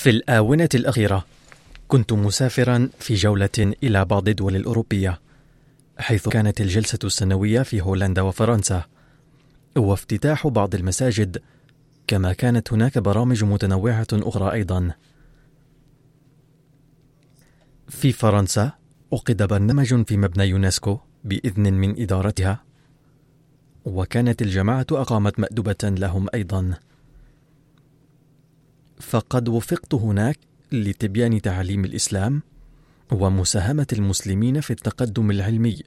في الآونة الأخيرة. كنت مسافرا في جولة إلى بعض الدول الأوروبية حيث كانت الجلسة السنوية في هولندا وفرنسا. وافتتاح بعض المساجد كما كانت هناك برامج متنوعة أخرى أيضا. في فرنسا عقد برنامج في مبنى يونسكو بإذن من إدارتها وكانت الجماعة أقامت مأدبة لهم أيضا. فقد وفقت هناك لتبيان تعاليم الإسلام ومساهمة المسلمين في التقدم العلمي.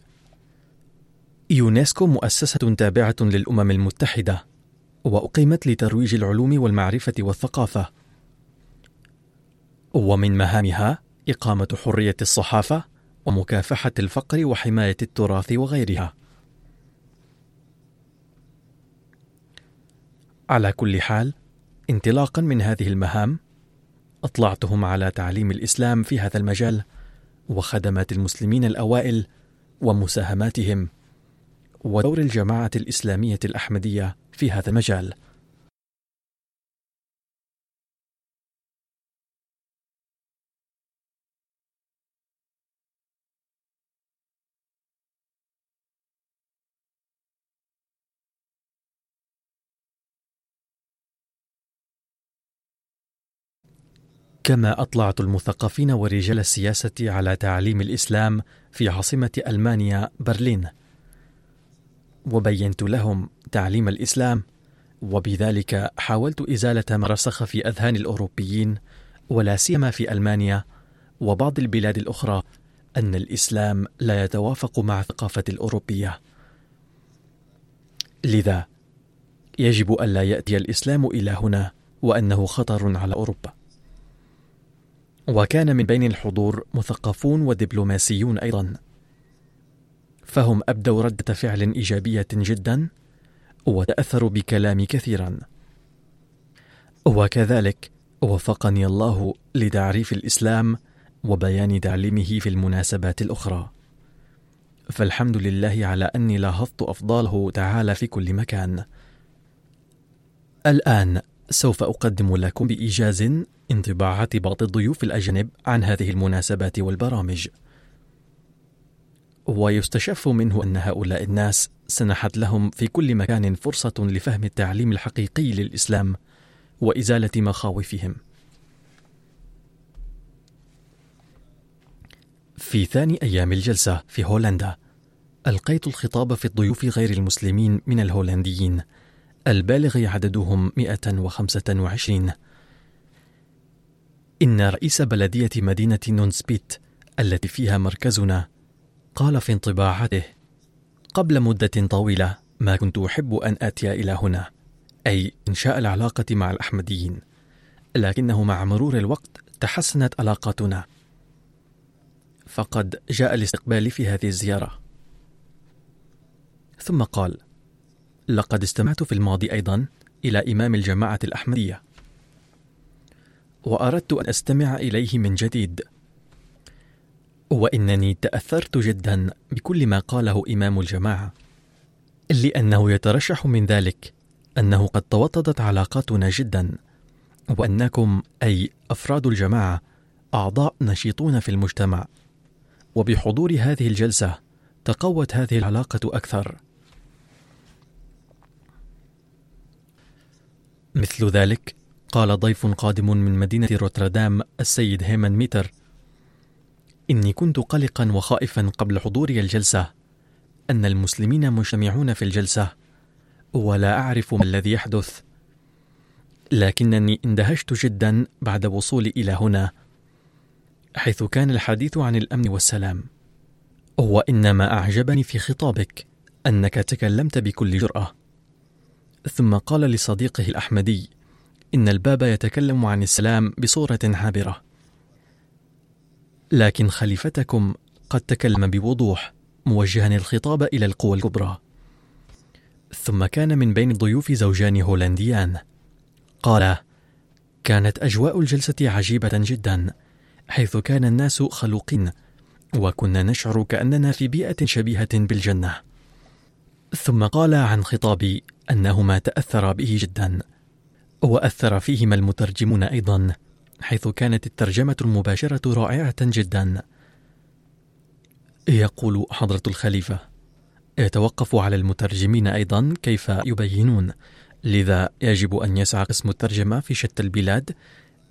يونسكو مؤسسة تابعة للأمم المتحدة، وأقيمت لترويج العلوم والمعرفة والثقافة. ومن مهامها إقامة حرية الصحافة ومكافحة الفقر وحماية التراث وغيرها. على كل حال، انطلاقا من هذه المهام، أطلعتهم على تعليم الإسلام في هذا المجال وخدمات المسلمين الأوائل ومساهماتهم ودور الجماعة الإسلامية الأحمدية في هذا المجال. كما أطلعت المثقفين ورجال السياسة على تعليم الإسلام في عاصمة ألمانيا برلين. وبينت لهم تعليم الإسلام وبذلك حاولت إزالة ما رسخ في أذهان الأوروبيين ولا سيما في ألمانيا وبعض البلاد الأخرى أن الإسلام لا يتوافق مع الثقافة الأوروبية. لذا يجب ألا يأتي الإسلام إلى هنا وأنه خطر على أوروبا. وكان من بين الحضور مثقفون ودبلوماسيون أيضا. فهم أبدوا ردة فعل إيجابية جدا وتأثروا بكلامي كثيرا. وكذلك وفقني الله لتعريف الإسلام وبيان تعليمه في المناسبات الأخرى. فالحمد لله على أني لاحظت أفضاله تعالى في كل مكان. الآن سوف أقدم لكم بإيجاز انطباعات بعض الضيوف الأجانب عن هذه المناسبات والبرامج. ويستشف منه أن هؤلاء الناس سنحت لهم في كل مكان فرصة لفهم التعليم الحقيقي للإسلام وإزالة مخاوفهم. في ثاني أيام الجلسة في هولندا ألقيت الخطاب في الضيوف غير المسلمين من الهولنديين. البالغ عددهم 125 إن رئيس بلدية مدينة نونسبيت التي فيها مركزنا قال في انطباعاته قبل مدة طويلة ما كنت أحب أن آتي إلى هنا أي إنشاء العلاقة مع الأحمديين لكنه مع مرور الوقت تحسنت علاقاتنا. فقد جاء الاستقبال في هذه الزيارة. ثم قال لقد استمعت في الماضي أيضا إلى إمام الجماعة الأحمدية وأردت أن أستمع إليه من جديد. وإنني تأثرت جدا بكل ما قاله إمام الجماعة لأنه يترشح من ذلك أنه قد توطدت علاقاتنا جدا وأنكم أي أفراد الجماعة أعضاء نشيطون في المجتمع وبحضور هذه الجلسة تقوت هذه العلاقة أكثر. مثل ذلك قال ضيف قادم من مدينة روتردام السيد هيمن ميتر إني كنت قلقا وخائفا قبل حضوري الجلسة أن المسلمين مجتمعون في الجلسة ولا أعرف ما الذي يحدث. لكنني اندهشت جدا بعد وصولي إلى هنا حيث كان الحديث عن الأمن والسلام. وإنما أعجبني في خطابك أنك تكلمت بكل جرأة. ثم قال لصديقه الأحمدي إن الباب يتكلم عن السلام بصورة عابرة. لكن خليفتكم قد تكلم بوضوح موجها الخطاب إلى القوى الكبرى. ثم كان من بين الضيوف زوجان هولنديان. قال كانت أجواء الجلسة عجيبة جدا حيث كان الناس خلوقين وكنا نشعر كأننا في بيئة شبيهة بالجنة. ثم قال عن خطابي أنهما تأثرا به جدا وأثر فيهما المترجمون أيضا حيث كانت الترجمة المباشرة رائعة جدا. يقول حضرة الخليفة يتوقف على المترجمين أيضا كيف يبينون لذا يجب أن يسعى قسم الترجمة في شتى البلاد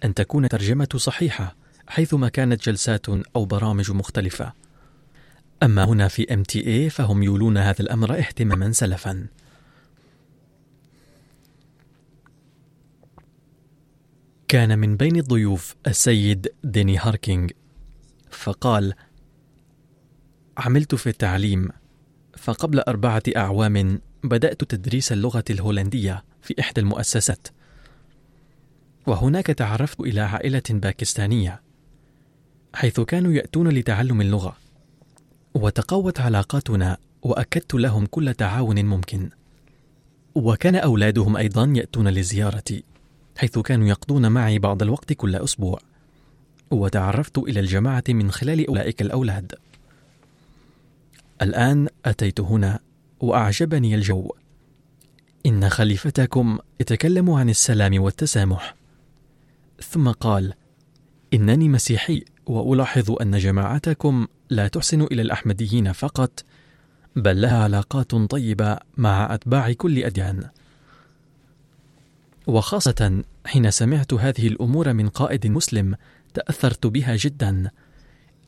أن تكون الترجمه صحيحة حيثما كانت جلسات أو برامج مختلفة. أما هنا في اي فهم يولون هذا الأمر اهتماما سلفا. كان من بين الضيوف السيد ديني هاركينغ فقال عملت في التعليم فقبل أربعة أعوام بدأت تدريس اللغة الهولندية في إحدى المؤسسات. وهناك تعرفت إلى عائلة باكستانية حيث كانوا يأتون لتعلم اللغة. وتقوت علاقاتنا وأكدت لهم كل تعاون ممكن. وكان أولادهم أيضا يأتون لزيارتي. حيث كانوا يقضون معي بعض الوقت كل أسبوع. وتعرفت إلى الجماعة من خلال أولئك الأولاد. الآن أتيت هنا وأعجبني الجو. إن خليفتكم يتكلم عن السلام والتسامح. ثم قال إنني مسيحي وألاحظ أن جماعتكم لا تحسن إلى الأحمديين فقط بل لها علاقات طيبة مع أتباع كل أديان. وخاصة حين سمعت هذه الأمور من قائد مسلم تأثرت بها جدا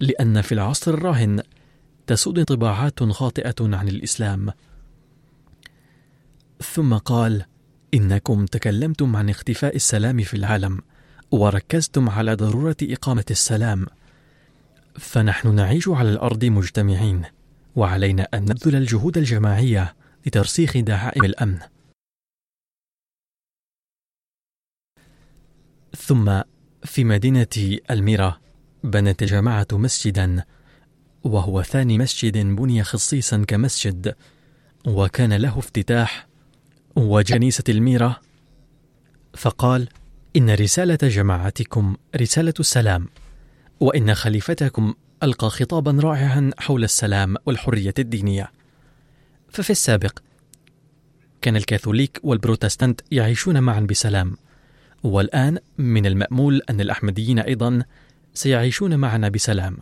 لأن في العصر الراهن تسود انطباعات خاطئة عن الإسلام. ثم قال إنكم تكلمتم عن اختفاء السلام في العالم وركزتم على ضرورة إقامة السلام. فنحن نعيش على الأرض مجتمعين وعلينا أن نبذل الجهود الجماعية لترسيخ دعائم الأمن. ثم في مدينة الميرا بنت الجماعة مسجدا وهو ثاني مسجد بني خصيصا كمسجد وكان له افتتاح وجنيسة الميرا. فقال إن رسالة جماعتكم رسالة السلام وإن خليفتكم ألقى خطابا رائعا حول السلام والحرية الدينية. ففي السابق كان الكاثوليك والبروتستانت يعيشون معا بسلام. والآن من المأمول أن الأحمديين أيضا سيعيشون معنا بسلام.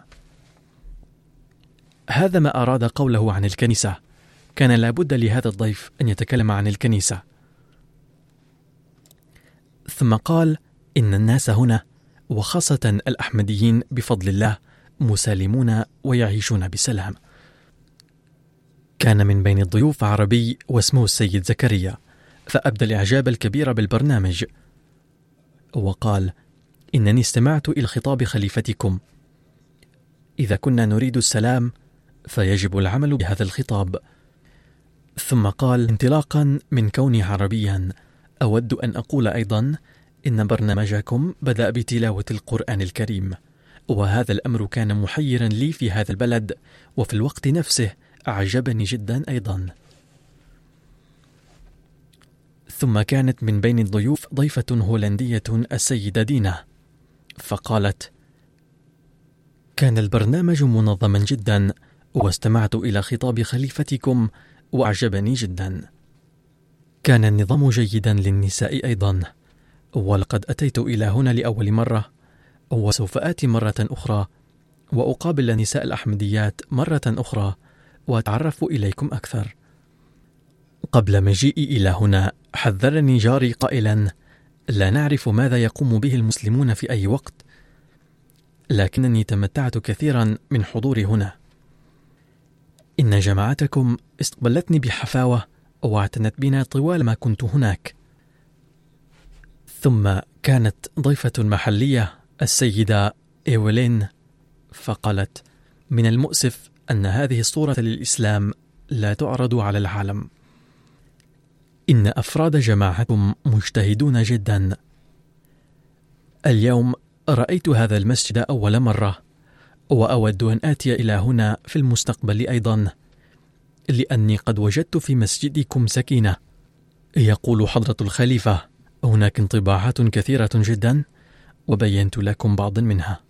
هذا ما أراد قوله عن الكنيسة. كان لابد لهذا الضيف أن يتكلم عن الكنيسة. ثم قال إن الناس هنا وخاصة الأحمديين بفضل الله مسالمون ويعيشون بسلام. كان من بين الضيوف عربي واسمه السيد زكريا فأبدى الإعجاب الكبير بالبرنامج. وقال إنني استمعت إلى خطاب خليفتكم. إذا كنا نريد السلام فيجب العمل بهذا الخطاب. ثم قال انطلاقا من كوني عربيا. أود أن أقول أيضا إن برنامجكم بدأ بتلاوة القرآن الكريم. وهذا الأمر كان محيرا لي في هذا البلد وفي الوقت نفسه أعجبني جدا أيضا. ثم كانت من بين الضيوف ضيفة هولندية السيدة دينا. فقالت كان البرنامج منظما جدا واستمعت إلى خطاب خليفتكم وأعجبني جدا. كان النظام جيدا للنساء أيضا ولقد أتيت إلى هنا لأول مرة وسوف آتي مرة أخرى وأقابل النساء الأحمديات مرة أخرى وأتعرف إليكم أكثر. قبل مجيئي إلى هنا حذرني جاري قائلا لا نعرف ماذا يقوم به المسلمون في أي وقت. لكنني تمتعت كثيرا من حضوري هنا. إن جماعتكم استقبلتني بحفاوة واعتنت بنا طوال ما كنت هناك. ثم كانت ضيفة محلية السيدة ايولين فقالت من المؤسف أن هذه الصورة للإسلام لا تعرض على العالم. إن أفراد جماعتكم مجتهدون جدا. اليوم رأيت هذا المسجد أول مرة وأود أن آتي إلى هنا في المستقبل أيضا لأني قد وجدت في مسجدكم سكينة يقول حضرة الخليفة. هناك انطباعات كثيرة جدا وبينت لكم بعض منها.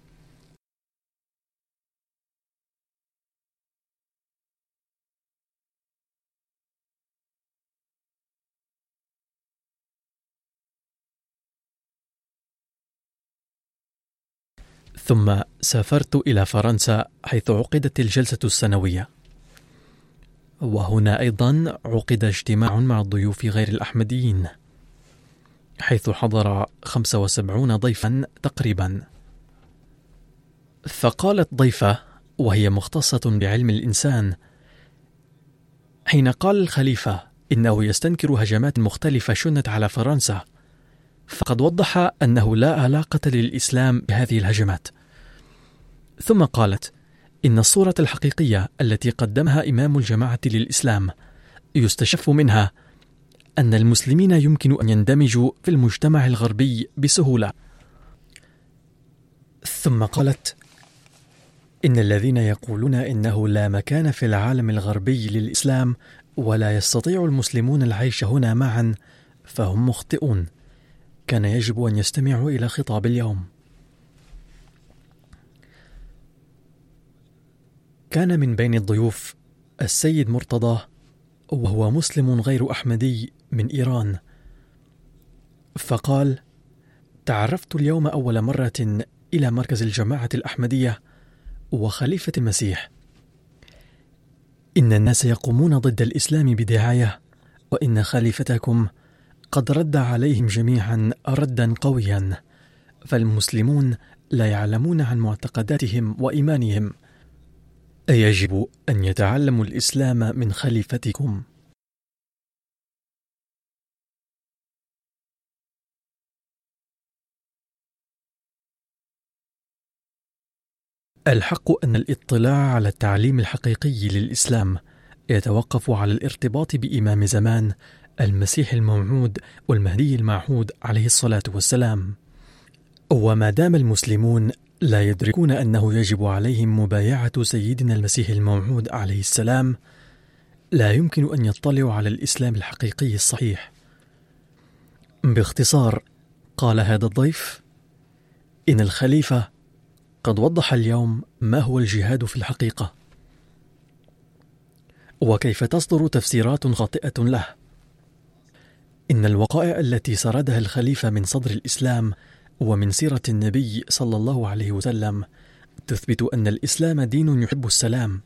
ثم سافرت إلى فرنسا حيث عقدت الجلسة السنوية. وهنا أيضا عقد اجتماع مع الضيوف غير الأحمديين حيث حضر 75 ضيفا تقريبا. فقالت ضيفة وهي مختصة بعلم الإنسان حين قال الخليفة إنه يستنكر هجمات مختلفة شنت على فرنسا فقد وضح أنه لا علاقة للإسلام بهذه الهجمات. ثم قالت إن الصورة الحقيقية التي قدمها إمام الجماعة للإسلام يستشف منها أن المسلمين يمكن أن يندمجوا في المجتمع الغربي بسهولة. ثم قالت إن الذين يقولون إنه لا مكان في العالم الغربي للإسلام ولا يستطيع المسلمون العيش هنا معا فهم مخطئون. كان يجب أن يستمعوا إلى خطاب اليوم. كان من بين الضيوف السيد مرتضى وهو مسلم غير أحمدي من إيران. فقال تعرفت اليوم أول مرة إلى مركز الجماعة الأحمدية وخليفة المسيح. إن الناس يقومون ضد الإسلام بدعاية وإن خليفتكم قد رد عليهم جميعا ردا قويا فالمسلمون لا يعلمون عن معتقداتهم وإيمانهم. يجب أن يتعلموا الإسلام من خليفتكم. الحق أن الاطلاع على التعليم الحقيقي للإسلام يتوقف على الارتباط بإمام زمان المسيح الموعود والمهدي المعهود عليه الصلاة والسلام. وما دام المسلمون لا يدركون أنه يجب عليهم مبايعة سيدنا المسيح الموعود عليه السلام لا يمكن أن يطلعوا على الإسلام الحقيقي الصحيح. باختصار قال هذا الضيف إن الخليفة قد وضح اليوم ما هو الجهاد في الحقيقة. وكيف تصدر تفسيرات خاطئة له؟ إن الوقائع التي سردها الخليفة من صدر الإسلام ومن سيرة النبي صلى الله عليه وسلم تثبت أن الإسلام دين يحب السلام.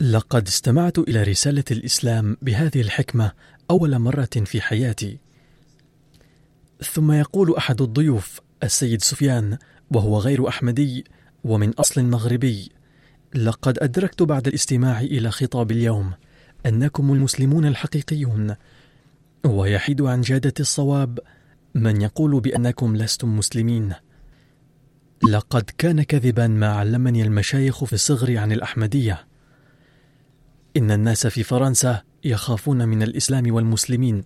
لقد استمعت إلى رسالة الإسلام بهذه الحكمة أول مرة في حياتي. ثم يقول أحد الضيوف السيد سفيان وهو غير أحمدي ومن أصل مغربي: لقد أدركت بعد الاستماع إلى خطاب اليوم أنكم المسلمون الحقيقيون ويحيد عن جادة الصواب من يقول بأنكم لستم مسلمين. لقد كان كذبا ما علمني المشايخ في صغري عن الأحمدية. إن الناس في فرنسا يخافون من الإسلام والمسلمين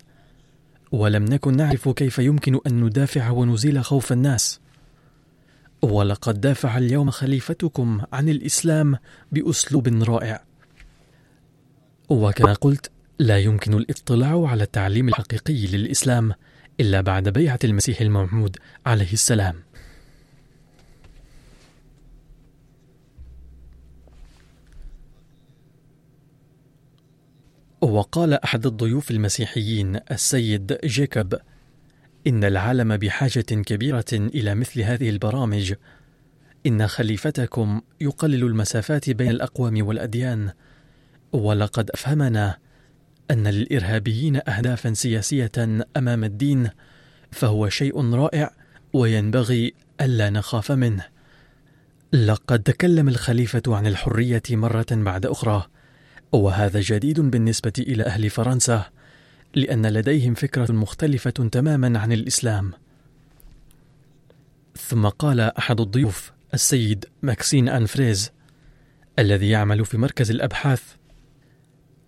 ولم نكن نعرف كيف يمكن أن ندافع ونزيل خوف الناس. ولقد دافع اليوم خليفتكم عن الإسلام بأسلوب رائع. وكما قلت لا يمكن الاطلاع على التعليم الحقيقي للإسلام إلا بعد بيعة المسيح الموعود عليه السلام. وقال أحد الضيوف المسيحيين السيد جيكوب: إن العالم بحاجة كبيرة إلى مثل هذه البرامج. إن خليفتكم يقلل المسافات بين الأقوام والأديان، ولقد أفهمنا أن للإرهابيين أهدافا سياسية أمام الدين فهو شيء رائع وينبغي ألا نخاف منه. لقد تكلم الخليفة عن الحرية مرة بعد أخرى وهذا جديد بالنسبة إلى أهل فرنسا لأن لديهم فكرة مختلفة تماما عن الإسلام. ثم قال أحد الضيوف السيد ماكسين أنفريز الذي يعمل في مركز الأبحاث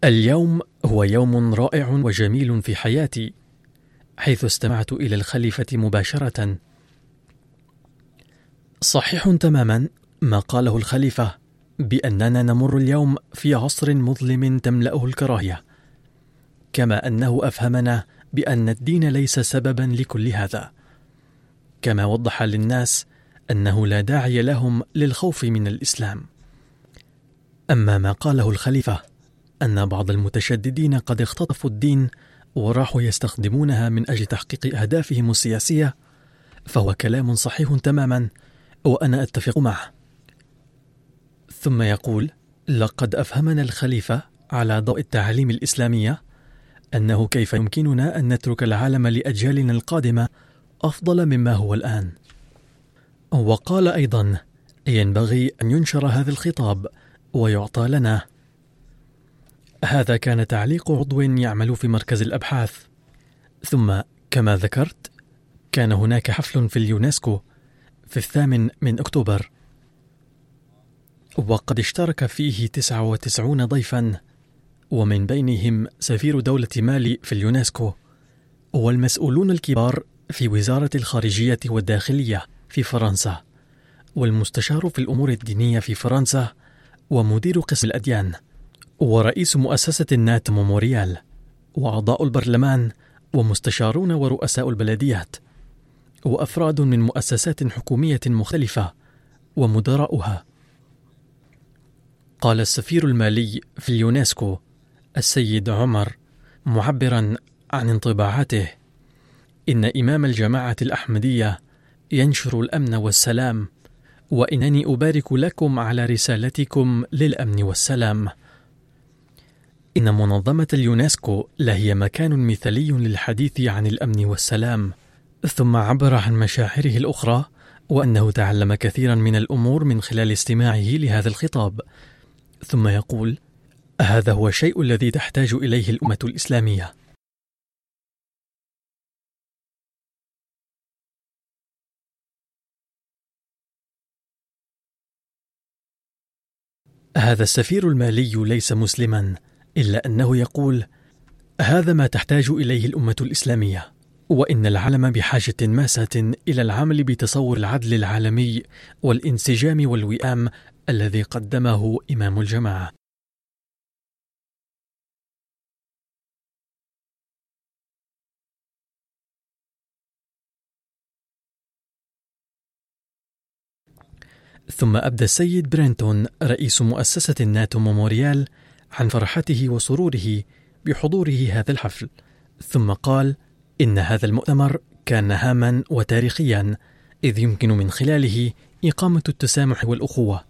اليوم هو يوم رائع وجميل في حياتي حيث استمعت إلى الخليفة مباشرة. صحيح تماما ما قاله الخليفة بأننا نمر اليوم في عصر مظلم تملأه الكراهية كما أنه أفهمنا بأن الدين ليس سببا لكل هذا. كما وضح للناس أنه لا داعي لهم للخوف من الإسلام. أما ما قاله الخليفة أن بعض المتشددين قد اختطفوا الدين وراحوا يستخدمونها من أجل تحقيق أهدافهم السياسية فهو كلام صحيح تماما وأنا أتفق معه. ثم يقول لقد أفهمنا الخليفة على ضوء التعاليم الإسلامية أنه كيف يمكننا أن نترك العالم لأجيالنا القادمة أفضل مما هو الآن. وقال أيضا ينبغي أن ينشر هذا الخطاب ويعطى لنا هذا كان تعليق عضو يعمل في مركز الأبحاث. ثم كما ذكرت كان هناك حفل في اليونسكو في الثامن من أكتوبر. وقد اشترك فيه 99 ضيفا ومن بينهم سفير دولة مالي في اليونسكو والمسؤولون الكبار في وزارة الخارجية والداخلية في فرنسا والمستشار في الأمور الدينية في فرنسا ومدير قسم الأديان. ورئيس مؤسسة النات موموريال وأعضاء البرلمان ومستشارون ورؤساء البلديات وأفراد من مؤسسات حكومية مختلفة ومدراؤها. قال السفير المالي في اليونسكو السيد عمر معبرا عن انطباعاته إن إمام الجماعة الأحمدية ينشر الأمن والسلام وإنني أبارك لكم على رسالتكم للأمن والسلام. إن منظمة اليونسكو لهي مكان مثالي للحديث عن الأمن والسلام ثم عبر عن مشاعره الأخرى وأنه تعلم كثيرا من الأمور من خلال استماعه لهذا الخطاب. ثم يقول هذا هو الشيء الذي تحتاج إليه الأمة الإسلامية. هذا السفير المالي ليس مسلما. إلا أنه يقول هذا ما تحتاج إليه الأمة الإسلامية وإن العالم بحاجة ماسه إلى العمل بتصور العدل العالمي والانسجام والوئام الذي قدمه إمام الجماعة. ثم أبدى السيد برينتون رئيس مؤسسة الناتو موموريال عن فرحته وسروره بحضوره هذا الحفل ثم قال إن هذا المؤتمر كان هاما وتاريخيا إذ يمكن من خلاله إقامة التسامح والأخوة.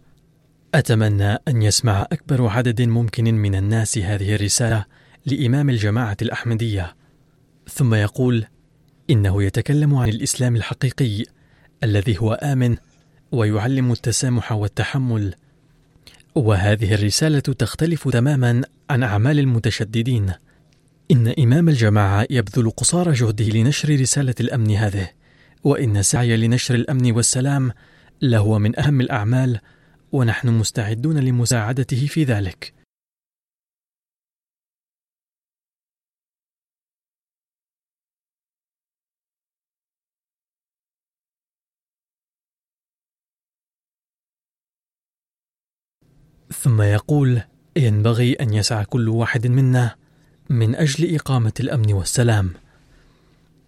أتمنى أن يسمع أكبر عدد ممكن من الناس هذه الرسالة لإمام الجماعة الأحمدية. ثم يقول إنه يتكلم عن الإسلام الحقيقي الذي هو آمن ويعلم التسامح والتحمل وهذه الرسالة تختلف تماما عن أعمال المتشددين. إن إمام الجماعة يبذل قصارى جهده لنشر رسالة الأمن هذه وإن السعي لنشر الأمن والسلام لهو من أهم الأعمال ونحن مستعدون لمساعدته في ذلك. ثم يقول ينبغي أن يسعى كل واحد منا من أجل إقامة الأمن والسلام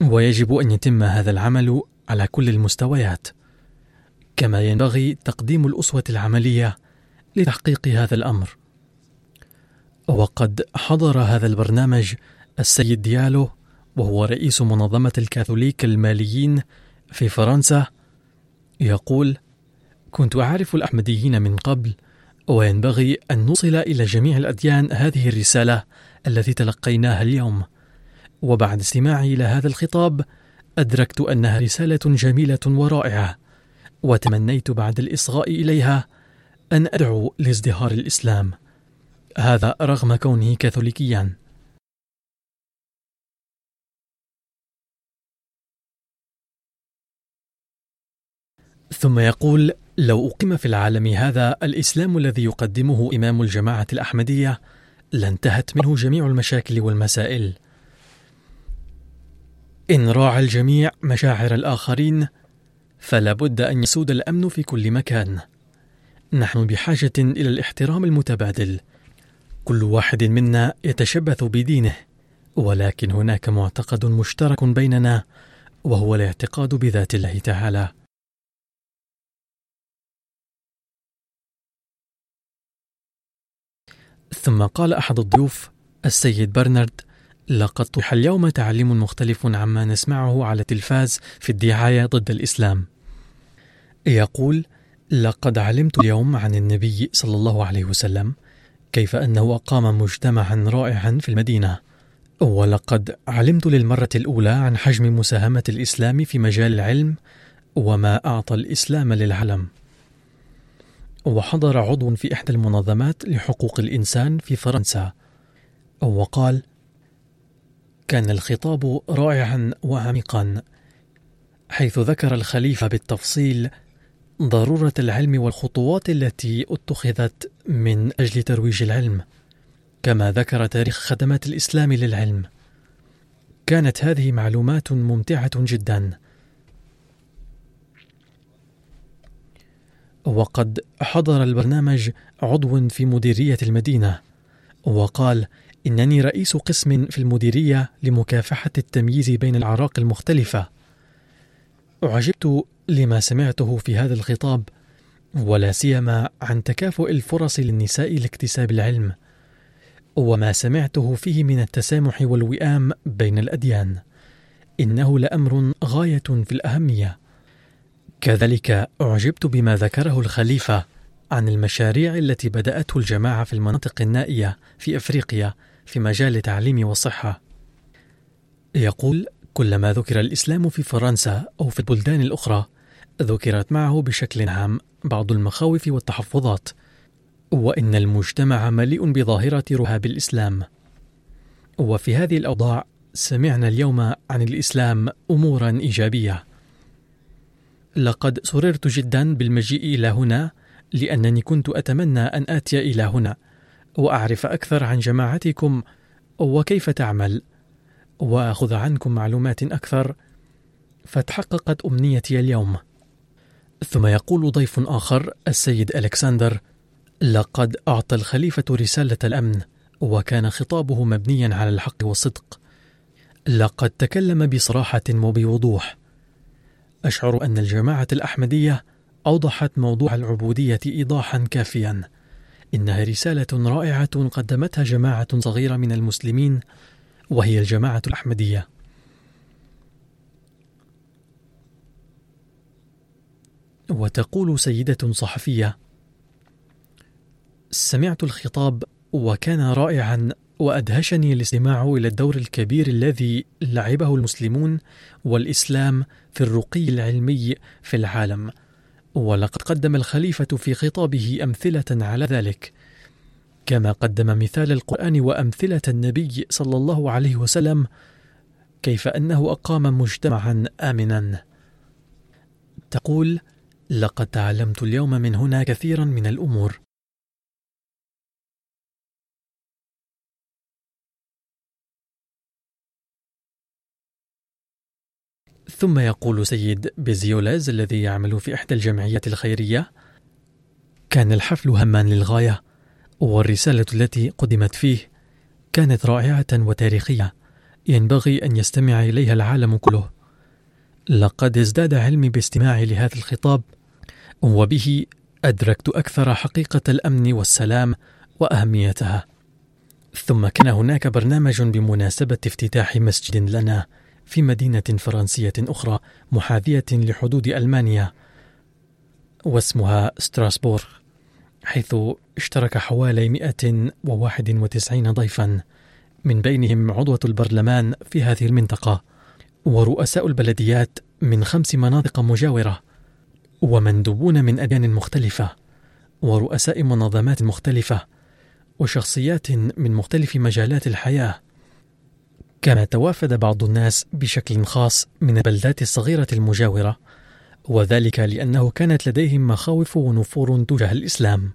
ويجب أن يتم هذا العمل على كل المستويات كما ينبغي تقديم الأسوة العملية لتحقيق هذا الأمر. وقد حضر هذا البرنامج السيد ديالو وهو رئيس منظمة الكاثوليك الماليين في فرنسا يقول كنت أعرف الأحمديين من قبل وينبغي أن نوصل إلى جميع الأديان هذه الرسالة التي تلقيناها اليوم. وبعد استماعي إلى هذا الخطاب أدركت أنها رسالة جميلة ورائعة وتمنيت بعد الإصغاء إليها أن أدعو لازدهار الإسلام. هذا رغم كونه كاثوليكيا. ثم يقول لو أقيم في العالم هذا الإسلام الذي يقدمه إمام الجماعة الأحمدية لانتهت منه جميع المشاكل والمسائل. إن راعى الجميع مشاعر الآخرين فلا بد أن يسود الأمن في كل مكان. نحن بحاجة إلى الاحترام المتبادل. كل واحد منا يتشبث بدينه ولكن هناك معتقد مشترك بيننا وهو الاعتقاد بذات الله تعالى. ثم قال أحد الضيوف السيد برنارد لقد طرح اليوم تعليم مختلف عما نسمعه على التلفاز في الدعاية ضد الإسلام. يقول لقد علمت اليوم عن النبي صلى الله عليه وسلم كيف أنه أقام مجتمعا رائعا في المدينة ولقد علمت للمرة الأولى عن حجم مساهمة الإسلام في مجال العلم وما أعطى الإسلام للعالم وحضر عضو في إحدى المنظمات لحقوق الإنسان في فرنسا. وقال كان الخطاب رائعا وعميقا حيث ذكر الخليفة بالتفصيل ضرورة العلم والخطوات التي اتخذت من أجل ترويج العلم كما ذكر تاريخ خدمات الإسلام للعلم. كانت هذه معلومات ممتعة جدا وقد حضر البرنامج عضو في مديرية المدينة وقال إنني رئيس قسم في المديرية لمكافحة التمييز بين الأعراق المختلفة. أعجبت لما سمعته في هذا الخطاب ولا سيما عن تكافؤ الفرص للنساء لاكتساب العلم وما سمعته فيه من التسامح والوئام بين الأديان. إنه لأمر غاية في الأهمية. كذلك أعجبت بما ذكره الخليفة عن المشاريع التي بدأته الجماعة في المناطق النائية في أفريقيا في مجال التعليم والصحة. يقول: كلما ذكر الإسلام في فرنسا أو في البلدان الأخرى، ذكرت معه بشكل عام بعض المخاوف والتحفظات، وإن المجتمع مليء بظاهرة رهاب الإسلام. وفي هذه الأوضاع سمعنا اليوم عن الإسلام أمورا إيجابية. لقد سررت جدا بالمجيء إلى هنا لأنني كنت أتمنى أن آتي إلى هنا وأعرف أكثر عن جماعتكم وكيف تعمل؟ وأخذ عنكم معلومات أكثر فتحققت أمنيتي اليوم. ثم يقول ضيف آخر السيد ألكسندر لقد أعطى الخليفة رسالة الأمن وكان خطابه مبنيا على الحق والصدق. لقد تكلم بصراحة وبوضوح. أشعر أن الجماعة الأحمدية أوضحت موضوع العبودية إيضاحا كافيا. إنها رسالة رائعة قدمتها جماعة صغيرة من المسلمين وهي الجماعة الأحمدية. وتقول سيدة صحفية سمعت الخطاب وكان رائعا وأدهشني الاستماع إلى الدور الكبير الذي لعبه المسلمون والإسلام في الرقي العلمي في العالم. ولقد قدم الخليفة في خطابه أمثلة على ذلك. كما قدم مثال القرآن وأمثلة النبي صلى الله عليه وسلم كيف أنه أقام مجتمعا امنا. تقول لقد تعلمت اليوم من هنا كثيرا من الأمور. ثم يقول سيد بيزيولاز الذي يعمل في إحدى الجمعيات الخيرية كان الحفل هما للغاية والرسالة التي قدمت فيه كانت رائعة وتاريخية ينبغي أن يستمع إليها العالم كله. لقد ازداد علمي باستماعي لهذا الخطاب وبه أدركت أكثر حقيقة الأمن والسلام وأهميتها. ثم كان هناك برنامج بمناسبة افتتاح مسجد لنا في مدينة فرنسية أخرى محاذية لحدود ألمانيا واسمها ستراسبورغ حيث اشترك حوالي 191 ضيفا. من بينهم عضوة البرلمان في هذه المنطقة ورؤساء البلديات من خمس مناطق مجاورة ومندوبون من أديان مختلفة ورؤساء منظمات مختلفة وشخصيات من مختلف مجالات الحياة. كما توافد بعض الناس بشكل خاص من البلدات الصغيرة المجاورة وذلك لأنه كانت لديهم مخاوف ونفور تجاه الإسلام.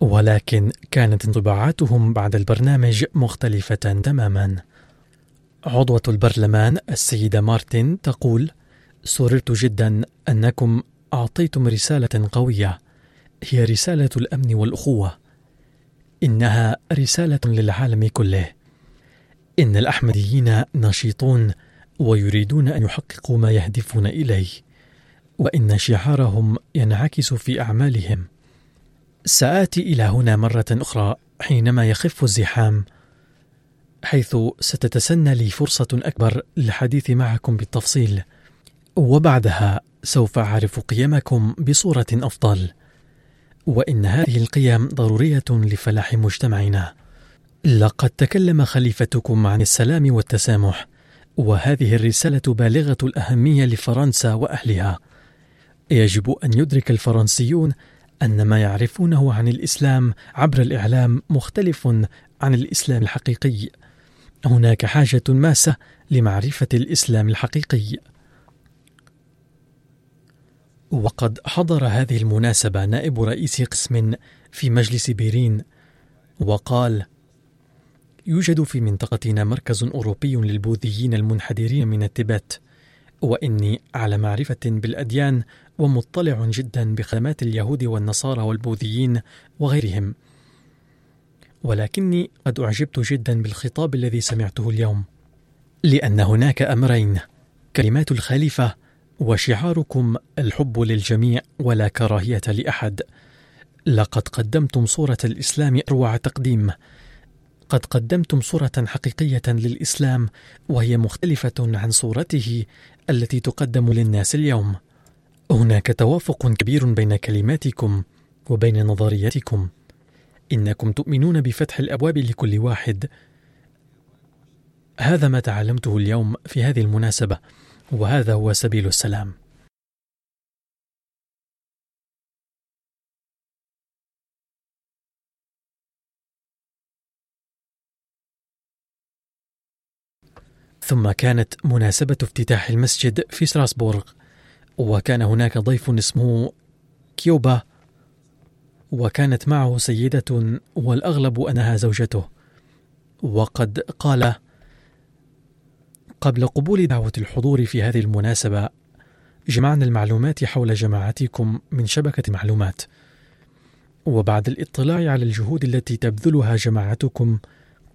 ولكن كانت انطباعاتهم بعد البرنامج مختلفة تماما. عضوة البرلمان السيدة مارتن تقول سررت جدا أنكم أعطيتم رسالة قوية هي رسالة الأمن والأخوة إنها رسالة للعالم كله. إن الأحمديين نشيطون ويريدون أن يحققوا ما يهدفون إليه وإن شعارهم ينعكس في أعمالهم. سآتي إلى هنا مرة أخرى حينما يخف الزحام حيث ستتسنى لي فرصة أكبر للحديث معكم بالتفصيل وبعدها سوف أعرف قيمكم بصورة أفضل. وإن هذه القيم ضرورية لفلاح مجتمعنا. لقد تكلم خليفتكم عن السلام والتسامح وهذه الرسالة بالغة الأهمية لفرنسا وأهلها. يجب أن يدرك الفرنسيون أن ما يعرفونه عن الإسلام عبر الإعلام مختلف عن الإسلام الحقيقي. هناك حاجة ماسة لمعرفة الإسلام الحقيقي. وقد حضر هذه المناسبة نائب رئيس قسم في مجلس بيرين وقال يوجد في منطقتنا مركز أوروبي للبوذيين المنحدرين من التبت وإني على معرفة بالأديان ومطلع جدا بخدمات اليهود والنصارى والبوذيين وغيرهم. ولكني قد أعجبت جدا بالخطاب الذي سمعته اليوم لأن هناك أمرين كلمات الخليفة وشعاركم الحب للجميع ولا كراهية لأحد. لقد قدمتم صورة الإسلام أروع تقديم. قد قدمتم صورة حقيقية للإسلام وهي مختلفة عن صورته التي تقدم للناس اليوم. هناك توافق كبير بين كلماتكم وبين نظريتكم. إنكم تؤمنون بفتح الأبواب لكل واحد. هذا ما تعلمته اليوم في هذه المناسبة، وهذا هو سبيل السلام. ثم كانت مناسبة افتتاح المسجد في ستراسبورغ وكان هناك ضيف اسمه كيوبا وكانت معه سيدة والأغلب أنها زوجته. وقد قال قبل قبول دعوة الحضور في هذه المناسبة جمعنا المعلومات حول جماعتكم من شبكة معلومات وبعد الاطلاع على الجهود التي تبذلها جماعتكم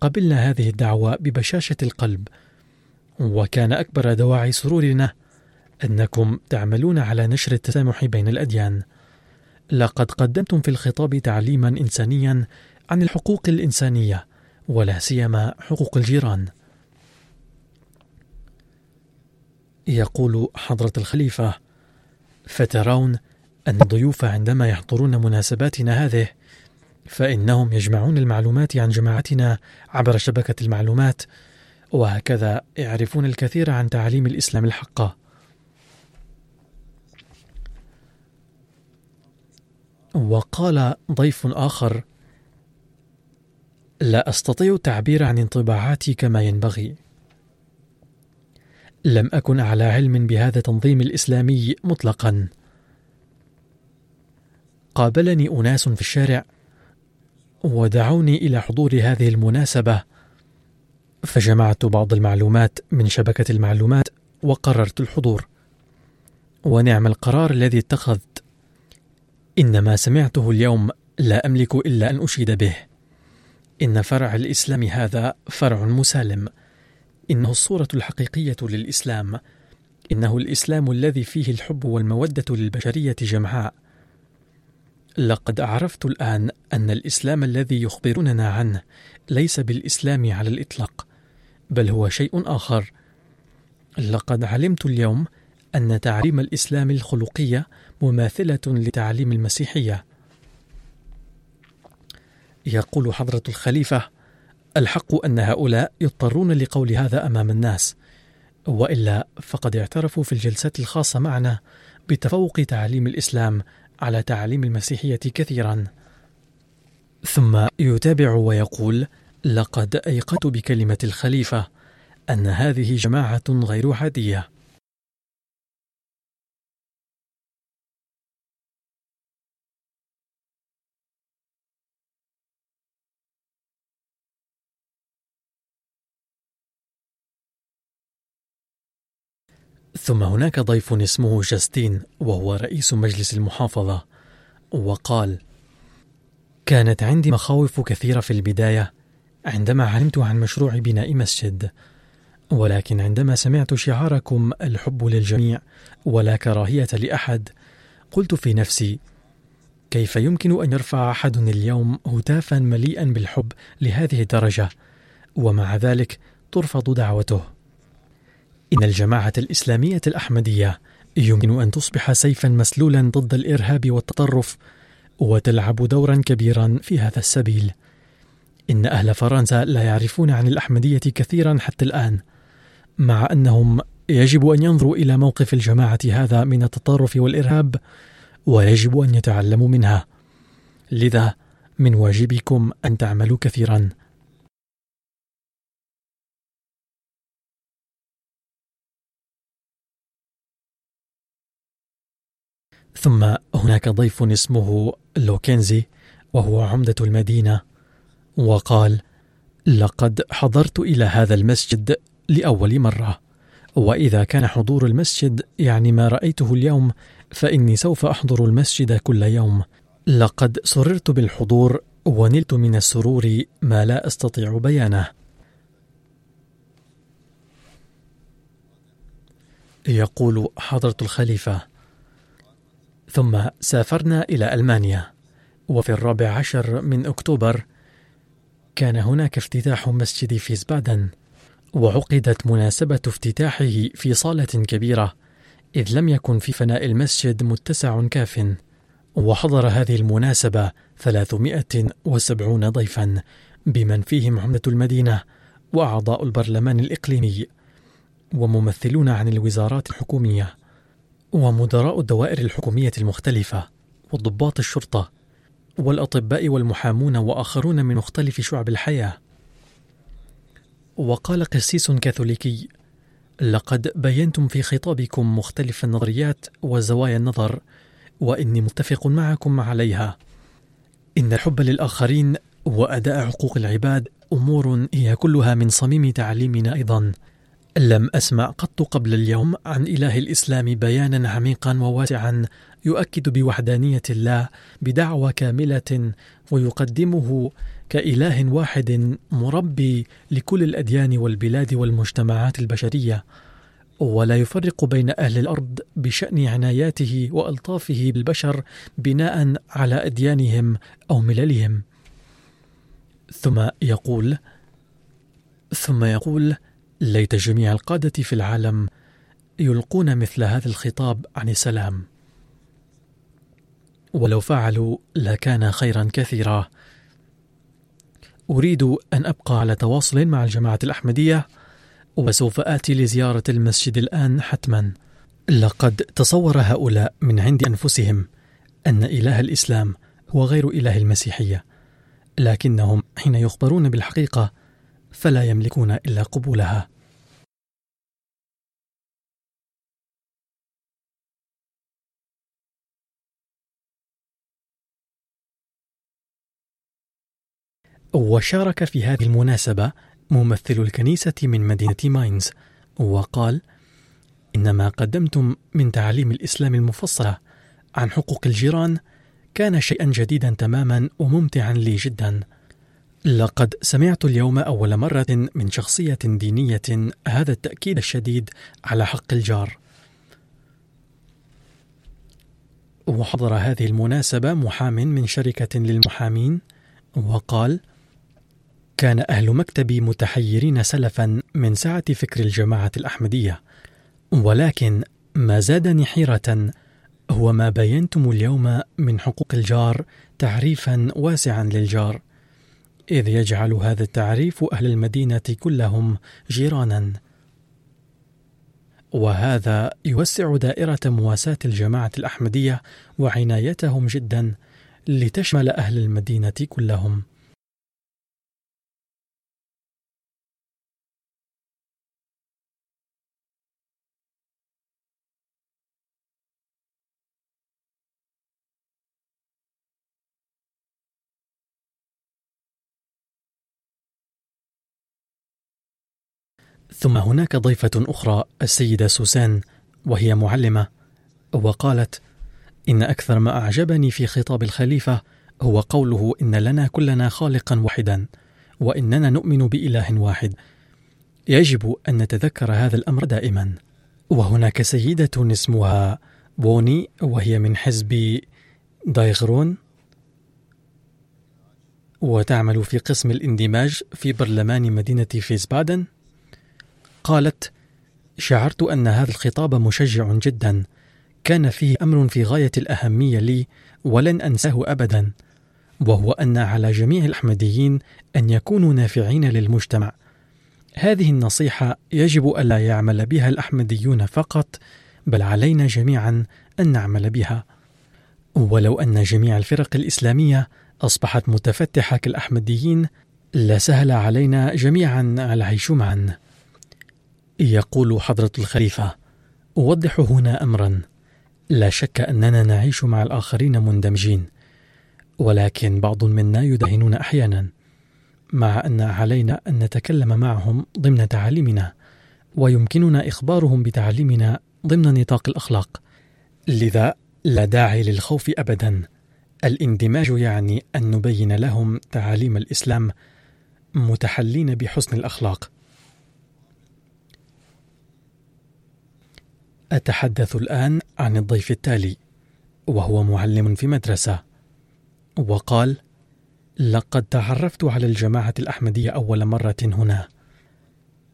قبلنا هذه الدعوة ببشاشة القلب وكان أكبر دواعي سرورنا أنكم تعملون على نشر التسامح بين الأديان. لقد قدمتم في الخطاب تعليما إنسانيا عن الحقوق الإنسانية ولا سيما حقوق الجيران. يقول حضرة الخليفة: فترون أن الضيوف عندما يحضرون مناسباتنا هذه فإنهم يجمعون المعلومات عن جماعتنا عبر شبكة المعلومات وهكذا يعرفون الكثير عن تعاليم الإسلام الحقة وقال ضيف آخر لا أستطيع التعبير عن انطباعاتي كما ينبغي. لم أكن على علم بهذا التنظيم الإسلامي مطلقا. قابلني أناس في الشارع ودعوني إلى حضور هذه المناسبة فجمعت بعض المعلومات من شبكة المعلومات وقررت الحضور. ونعم القرار الذي اتخذت. إن ما سمعته اليوم لا أملك إلا أن أشيد به. إن فرع الإسلام هذا فرع مسالم. إنه الصورة الحقيقية للإسلام. إنه الإسلام الذي فيه الحب والمودة للبشرية جمعاء. لقد عرفت الآن أن الإسلام الذي يخبروننا عنه ليس بالإسلام على الإطلاق. بل هو شيء آخر. لقد علمت اليوم أن تعليم الإسلام الخلقية مماثلة لتعليم المسيحية. يقول حضرة الخليفة الحق أن هؤلاء يضطرون لقول هذا أمام الناس وإلا فقد اعترفوا في الجلسات الخاصة معنا بتفوق تعليم الإسلام على تعليم المسيحية كثيرا. ثم يتابع ويقول لقد أيقنت بكلمة الخليفة أن هذه جماعة غير عادية. ثم هناك ضيف اسمه جاستين وهو رئيس مجلس المحافظة وقال كانت عندي مخاوف كثيرة في البداية عندما علمت عن مشروع بناء مسجد ولكن عندما سمعت شعاركم الحب للجميع ولا كراهية لأحد قلت في نفسي كيف يمكن أن يرفع أحد اليوم هتافا مليئا بالحب لهذه الدرجة؟ ومع ذلك ترفض دعوته. إن الجماعة الإسلامية الأحمدية يمكن أن تصبح سيفا مسلولا ضد الإرهاب والتطرف وتلعب دورا كبيرا في هذا السبيل. إن أهل فرنسا لا يعرفون عن الأحمدية كثيرا حتى الآن مع أنهم يجب أن ينظروا إلى موقف الجماعة هذا من التطرف والإرهاب ويجب أن يتعلموا منها. لذا من واجبكم أن تعملوا كثيرا. ثم هناك ضيف اسمه لوكنزي وهو عمدة المدينة. وقال لقد حضرت إلى هذا المسجد لأول مرة وإذا كان حضور المسجد يعني ما رأيته اليوم فإني سوف أحضر المسجد كل يوم. لقد سررت بالحضور ونلت من السرور ما لا أستطيع بيانه. يقول حضرة الخليفة ثم سافرنا إلى ألمانيا وفي الرابع عشر من أكتوبر كان هناك افتتاح مسجد فيسبادن وعقدت مناسبة افتتاحه في صالة كبيرة إذ لم يكن في فناء المسجد متسع كاف وحضر هذه المناسبة 370 ضيفا بمن فيهم عمدة المدينة وأعضاء البرلمان الإقليمي وممثلون عن الوزارات الحكومية ومدراء الدوائر الحكومية المختلفة وضباط الشرطة والأطباء والمحامون وآخرون من مختلف شعب الحياة. وقال قسيس كاثوليكي لقد بينتم في خطابكم مختلف النظريات وزوايا النظر وإني متفق معكم عليها. إن الحب للآخرين وأداء حقوق العباد أمور هي كلها من صميم تعليمنا أيضا. لم أسمع قط قبل اليوم عن إله الإسلام بيانا عميقا وواسعا يؤكد بوحدانية الله بدعوى كاملة ويقدمه كإله واحد مربي لكل الأديان والبلاد والمجتمعات البشرية. ولا يفرق بين أهل الأرض بشأن عناياته وألطافه بالبشر بناء على أديانهم أو مللهم. ثم يقول ثم يقول ليت جميع القادة في العالم يلقون مثل هذا الخطاب عن السلام. ولو فعلوا لكان خيرا كثيرا. أريد أن أبقى على تواصل مع الجماعة الأحمدية وسوف آتي لزيارة المسجد الآن حتما. لقد تصور هؤلاء من عند أنفسهم أن إله الإسلام هو غير إله المسيحية لكنهم حين يخبرون بالحقيقة فلا يملكون إلا قبولها. وشارك في هذه المناسبة ممثل الكنيسة من مدينة ماينز وقال إن ما قدمتم من تعاليم الإسلام المفصلة عن حقوق الجيران كان شيئا جديدا تماما وممتعا لي جدا. لقد سمعت اليوم أول مرة من شخصية دينية هذا التأكيد الشديد على حق الجار. وحضر هذه المناسبة محام من شركة للمحامين وقال: كان أهل مكتبي متحيرين سلفا من سعة فكر الجماعة الأحمدية، ولكن ما زادني حيرة هو ما بينتم اليوم من حقوق الجار تعريفا واسعا للجار، إذ يجعل هذا التعريف أهل المدينة كلهم جيرانا. وهذا يوسع دائرة مواساة الجماعة الأحمدية وعنايتهم جدا لتشمل أهل المدينة كلهم. ثم هناك ضيفة أخرى السيدة سوسان وهي معلمة وقالت إن أكثر ما أعجبني في خطاب الخليفة هو قوله إن لنا كلنا خالقا واحدا وإننا نؤمن بإله واحد. يجب أن نتذكر هذا الأمر دائما. وهناك سيدة اسمها بوني وهي من حزب دايغرون وتعمل في قسم الاندماج في برلمان مدينة فيسبادن قالت شعرت أن هذا الخطاب مشجع جدا. كان فيه أمر في غاية الأهمية لي ولن أنساه ابدا وهو أن على جميع الأحمديين أن يكونوا نافعين للمجتمع. هذه النصيحة يجب ألا يعمل بها الأحمديون فقط بل علينا جميعا أن نعمل بها. ولو أن جميع الفرق الإسلامية أصبحت متفتحة كالأحمديين لسهل علينا جميعا العيش معا. يقول حضرة الخليفة: أوضح هنا أمرا، لا شك أننا نعيش مع الآخرين مندمجين، ولكن بعض منا يدهنون أحيانا، مع أن علينا أن نتكلم معهم ضمن تعاليمنا، ويمكننا إخبارهم بتعاليمنا ضمن نطاق الأخلاق، لذا لا داعي للخوف أبدا. الاندماج يعني أن نبين لهم تعاليم الإسلام متحلين بحسن الأخلاق. أتحدث الآن عن الضيف التالي وهو معلم في مدرسة. وقال لقد تعرفت على الجماعة الأحمدية أول مرة هنا.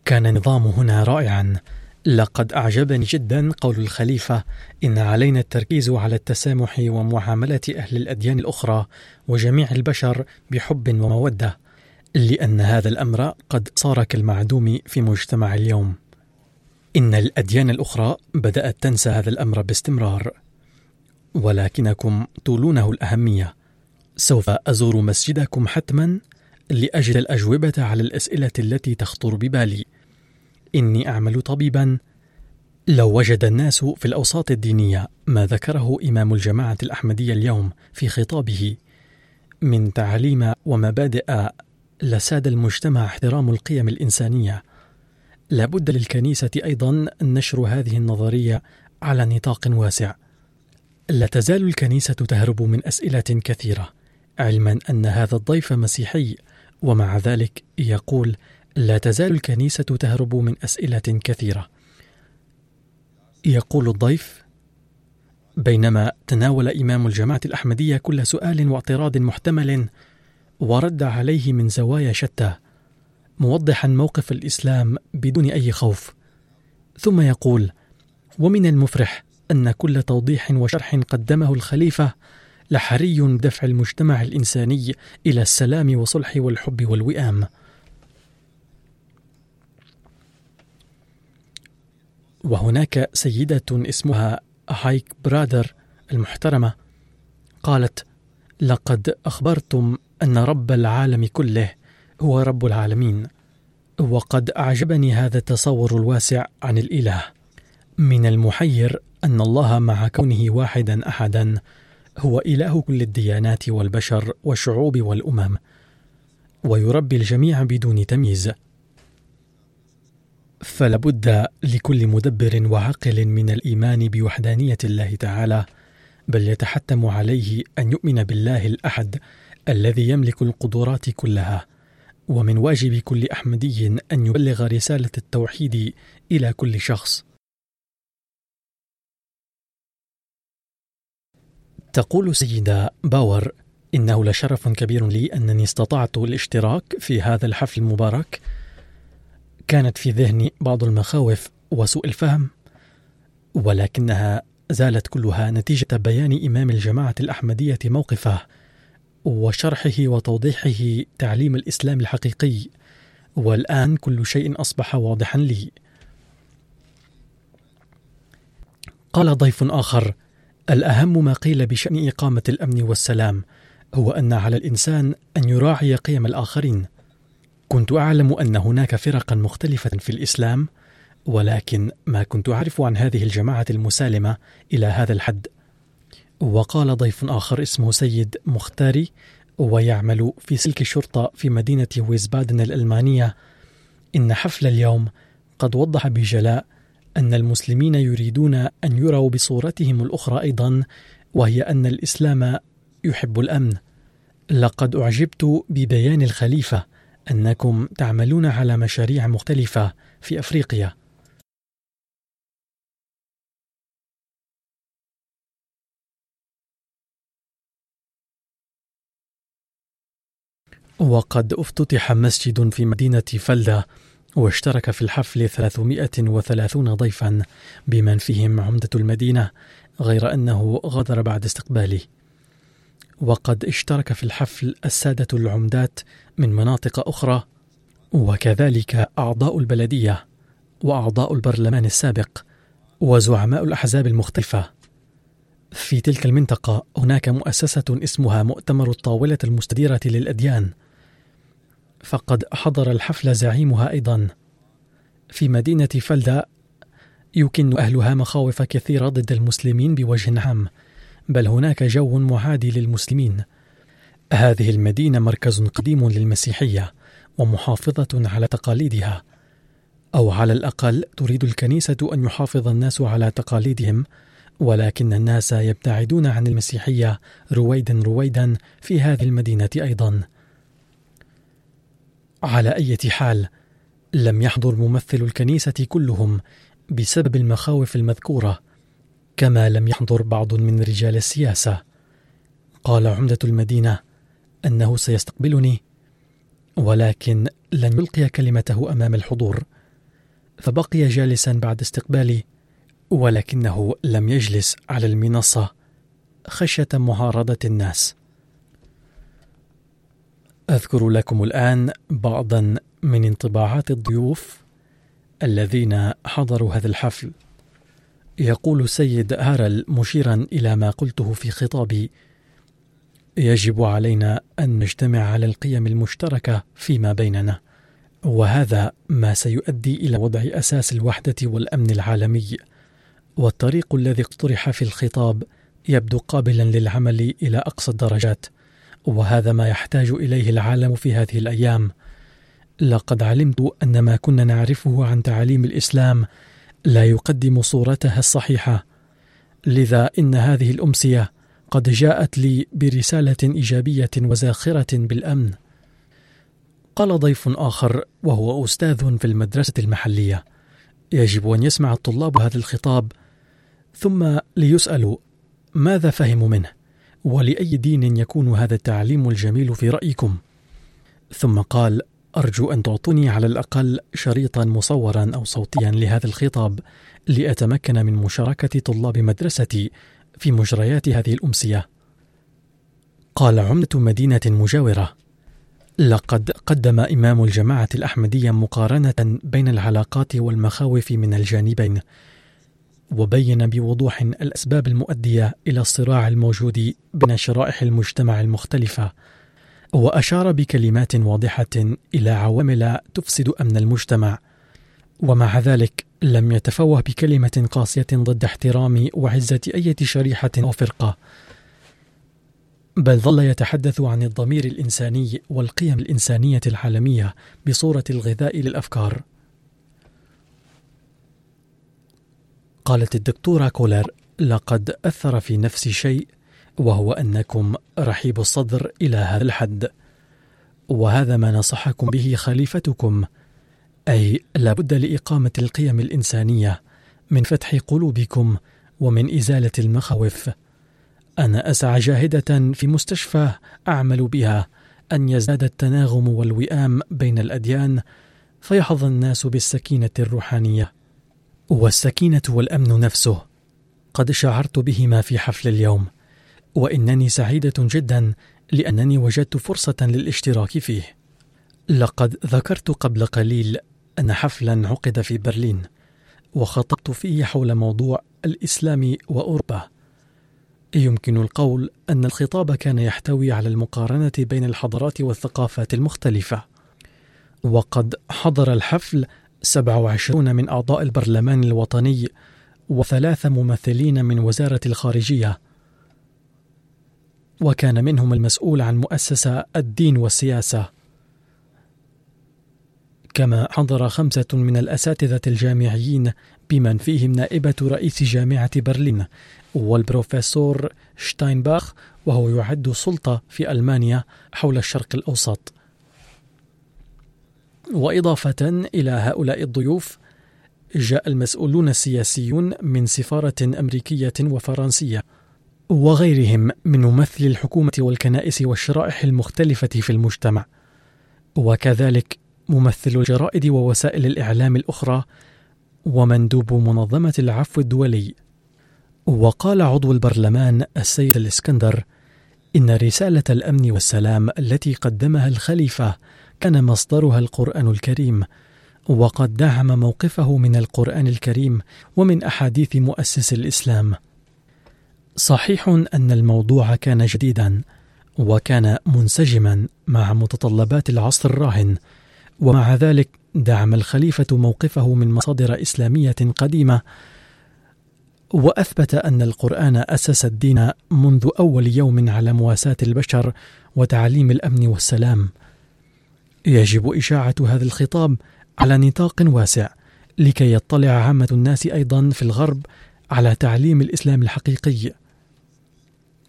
كان النظام هنا رائعا. لقد أعجبني جدا قول الخليفة إن علينا التركيز على التسامح ومعاملة أهل الأديان الأخرى وجميع البشر بحب ومودة لأن هذا الأمر قد صار كالمعدوم في مجتمع اليوم. إن الأديان الأخرى بدأت تنسى هذا الأمر باستمرار، ولكنكم تولونه الأهمية. سوف أزور مسجدكم حتما لأجد الأجوبة على الأسئلة التي تخطر ببالي. إني أعمل طبيبا. لو وجد الناس في الأوساط الدينية ما ذكره إمام الجماعة الأحمدية اليوم في خطابه من تعاليم ومبادئ لساد المجتمع احترام القيم الإنسانية لابد للكنيسة أيضا نشر هذه النظرية على نطاق واسع. لا تزال الكنيسة تهرب من أسئلة كثيرة، علما أن هذا الضيف مسيحي، ومع ذلك يقول: لا تزال الكنيسة تهرب من أسئلة كثيرة. يقول الضيف: بينما تناول إمام الجماعة الأحمدية كل سؤال واعتراض محتمل ورد عليه من زوايا شتى موضحا موقف الإسلام بدون أي خوف. ثم يقول ومن المفرح أن كل توضيح وشرح قدمه الخليفة لحري دفع المجتمع الإنساني إلى السلام والصلح والحب والوئام. وهناك سيدة اسمها هايك برادر المحترمة قالت لقد أخبرتم أن رب العالم كله هو رب العالمين. وقد أعجبني هذا التصور الواسع عن الإله. من المحير أن الله مع كونه واحدا أحدا هو إله كل الديانات والبشر والشعوب والأمم. ويربي الجميع بدون تمييز. فلابد لكل مدبر وعاقل من الإيمان بوحدانية الله تعالى بل يتحتم عليه أن يؤمن بالله الأحد الذي يملك القدرات كلها. ومن واجب كل أحمدي أن يبلغ رسالة التوحيد إلى كل شخص. تقول سيدة باور إنه لشرف كبير لي أنني استطعت الاشتراك في هذا الحفل المبارك. كانت في ذهني بعض المخاوف وسوء الفهم ولكنها زالت كلها نتيجة بيان إمام الجماعة الأحمدية موقفه. وشرحه وتوضيحه تعليم الإسلام الحقيقي. والآن كل شيء أصبح واضحا لي. قال ضيف آخر الأهم ما قيل بشأن إقامة الأمن والسلام هو أن على الإنسان أن يراعي قيم الآخرين. كنت أعلم أن هناك فرقا مختلفة في الإسلام ولكن ما كنت أعرف عن هذه الجماعة المسالمة إلى هذا الحد. وقال ضيف آخر اسمه سيد مختاري ويعمل في سلك الشرطة في مدينة ويزبادن الألمانية. إن حفل اليوم قد وضح بجلاء أن المسلمين يريدون أن يروا بصورتهم الأخرى أيضا وهي أن الإسلام يحب الأمن. لقد أعجبت ببيان الخليفة أنكم تعملون على مشاريع مختلفة في أفريقيا. وقد افتتح مسجد في مدينة فلدة واشترك في الحفل 330 ضيفا بمن فيهم عمدة المدينة غير أنه غادر بعد استقبالي وقد اشترك في الحفل السادة العمدات من مناطق أخرى وكذلك أعضاء البلدية وأعضاء البرلمان السابق وزعماء الأحزاب المختلفة. في تلك المنطقة هناك مؤسسة اسمها مؤتمر الطاولة المستديرة للأديان فقد حضر الحفل زعيمها أيضا. في مدينة فلدا يكن أهلها مخاوف كثيرة ضد المسلمين بوجه عام بل هناك جو معادي للمسلمين. هذه المدينة مركز قديم للمسيحية ومحافظة على تقاليدها. أو على الأقل تريد الكنيسة أن يحافظ الناس على تقاليدهم ولكن الناس يبتعدون عن المسيحية رويدا رويدا في هذه المدينة أيضا. على أي حال لم يحضر ممثل الكنيسة كلهم بسبب المخاوف المذكورة كما لم يحضر بعض من رجال السياسة. قال عمدة المدينة أنه سيستقبلني ولكن لن يلقي كلمته أمام الحضور. فبقي جالسا بعد استقبالي ولكنه لم يجلس على المنصة خشية معارضة الناس. أذكر لكم الآن بعضا من انطباعات الضيوف الذين حضروا هذا الحفل. يقول السيد هارل مشيرا إلى ما قلته في خطابي يجب علينا أن نجتمع على القيم المشتركة فيما بيننا وهذا ما سيؤدي إلى وضع أساس الوحدة والأمن العالمي. والطريق الذي اقترح في الخطاب يبدو قابلا للعمل إلى أقصى الدرجات. وهذا ما يحتاج إليه العالم في هذه الأيام. لقد علمت أن ما كنا نعرفه عن تعاليم الإسلام لا يقدم صورتها الصحيحة. لذا إن هذه الأمسية قد جاءت لي برسالة إيجابية وزاخرة بالأمن. قال ضيف آخر وهو أستاذ في المدرسة المحلية. يجب أن يسمع الطلاب هذا الخطاب ثم ليسألوا ماذا فهموا منه؟ ولأي دين يكون هذا التعليم الجميل في رأيكم؟ ثم قال: أرجو أن تعطوني على الأقل شريطا مصورا أو صوتيا لهذا الخطاب لأتمكن من مشاركة طلاب مدرستي في مجريات هذه الأمسية. قال عمدة مدينة مجاورة: لقد قدم إمام الجماعة الأحمدية مقارنة بين العلاقات والمخاوف من الجانبين، وبين بوضوح الأسباب المؤدية إلى الصراع الموجود بين شرائح المجتمع المختلفة وأشار بكلمات واضحة إلى عوامل تفسد أمن المجتمع. ومع ذلك لم يتفوه بكلمة قاسية ضد احترام وعزة أي شريحة أو فرقة بل ظل يتحدث عن الضمير الإنساني والقيم الإنسانية العالمية بصورة الغذاء للأفكار. قالت الدكتورة كولر لقد أثر في نفسي شيء وهو أنكم رحيب الصدر إلى هذا الحد. وهذا ما نصحكم به خليفتكم أي لابد لإقامة القيم الإنسانية من فتح قلوبكم ومن إزالة المخاوف. أنا أسعى جاهدة في مستشفى أعمل بها أن يزداد التناغم والوئام بين الأديان فيحظى الناس بالسكينة الروحانية. والسكينة والأمن نفسه. قد شعرت بهما في حفل اليوم وإنني سعيدة جدا لأنني وجدت فرصة للاشتراك فيه. لقد ذكرت قبل قليل أن حفلا عقد في برلين وخطبت فيه حول موضوع الإسلام وأوروبا. يمكن القول أن الخطاب كان يحتوي على المقارنة بين الحضارات والثقافات المختلفة. وقد حضر الحفل 27 من أعضاء البرلمان الوطني وثلاثة ممثلين من وزارة الخارجية. وكان منهم المسؤول عن مؤسسة الدين والسياسة. كما حضر خمسة من الأساتذة الجامعيين بمن فيهم نائبة رئيس جامعة برلين والبروفيسور شتاينباخ وهو يعد سلطة في ألمانيا حول الشرق الأوسط. وإضافة إلى هؤلاء الضيوف جاء المسؤولون السياسيون من سفارة أمريكية وفرنسية وغيرهم من ممثلي الحكومة والكنائس والشرائح المختلفة في المجتمع. وكذلك ممثل الجرائد ووسائل الإعلام الأخرى ومندوب منظمة العفو الدولي. وقال عضو البرلمان السيد الإسكندر إن رسالة الأمن والسلام التي قدمها الخليفة كان مصدرها القرآن الكريم وقد دعم موقفه من القرآن الكريم ومن أحاديث مؤسس الإسلام صحيح أن الموضوع كان جديدا وكان منسجما مع متطلبات العصر الراهن ومع ذلك دعم الخليفة موقفه من مصادر إسلامية قديمة وأثبت أن القرآن أسس الدين منذ أول يوم على مواساة البشر وتعليم الأمن والسلام. يجب إشاعة هذا الخطاب على نطاق واسع لكي يطلع عامة الناس أيضا في الغرب على تعليم الإسلام الحقيقي.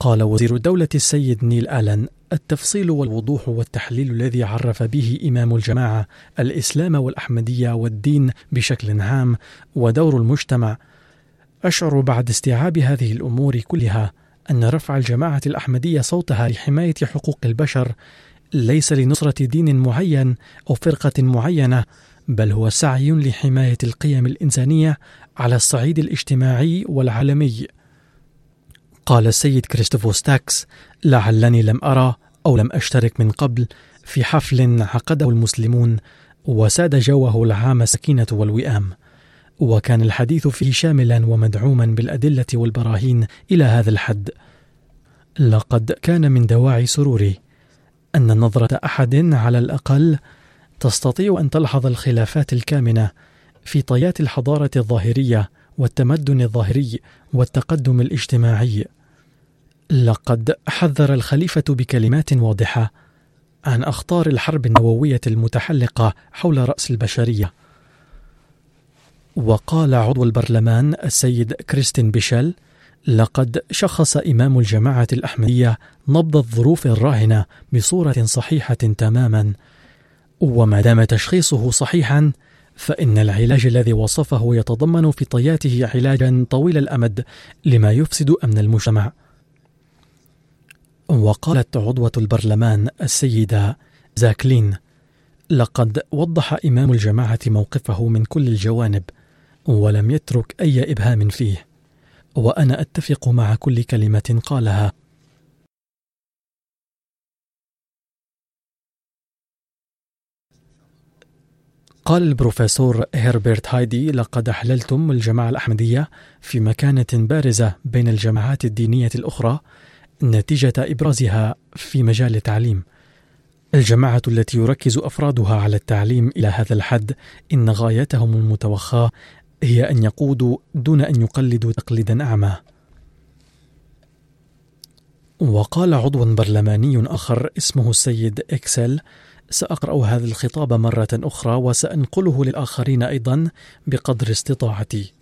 قال وزير الدولة السيد نيل آلن التفصيل والوضوح والتحليل الذي عرف به إمام الجماعة الإسلام والأحمدية والدين بشكل عام ودور المجتمع أشعر بعد استيعاب هذه الأمور كلها أن رفع الجماعة الأحمدية صوتها لحماية حقوق البشر ليس لنصرة دين معين أو فرقة معينة بل هو سعي لحماية القيم الإنسانية على الصعيد الاجتماعي والعالمي. قال السيد كريستوفوس تاكس لعلني لم أرى أو لم أشترك من قبل في حفل عقده المسلمون وساد جوه العام السكينة والوئام. وكان الحديث فيه شاملا ومدعوما بالأدلة والبراهين إلى هذا الحد. لقد كان من دواعي سروري أن نظرة أحد على الأقل تستطيع أن تلحظ الخلافات الكامنة في طيات الحضارة الظاهرية والتمدن الظاهري والتقدم الاجتماعي. لقد حذر الخليفة بكلمات واضحة عن أخطار الحرب النووية المتحلقة حول رأس البشرية. وقال عضو البرلمان السيد كريستين بيشيل لقد شخص إمام الجماعة الأحمدية نبض الظروف الراهنة بصورة صحيحة تماما. وما دام تشخيصه صحيحا فإن العلاج الذي وصفه يتضمن في طياته علاجا طويل الأمد لما يفسد أمن المجتمع. وقالت عضوة البرلمان السيدة زاكلين لقد وضح إمام الجماعة موقفه من كل الجوانب ولم يترك أي إبهام فيه. وأنا أتفق مع كل كلمة قالها قال البروفيسور هيربرت هايدي لقد أحللتم الجماعة الأحمدية في مكانة بارزة بين الجماعات الدينية الأخرى نتيجة إبرازها في مجال التعليم. الجماعة التي يركز أفرادها على التعليم إلى هذا الحد إن غايتهم المتوخاة هي أن يقودوا دون أن يقلدوا تقليدا أعمى. وقال عضو برلماني آخر اسمه السيد إكسل سأقرأ هذا الخطاب مرة أخرى وسأنقله للآخرين أيضا بقدر استطاعتي.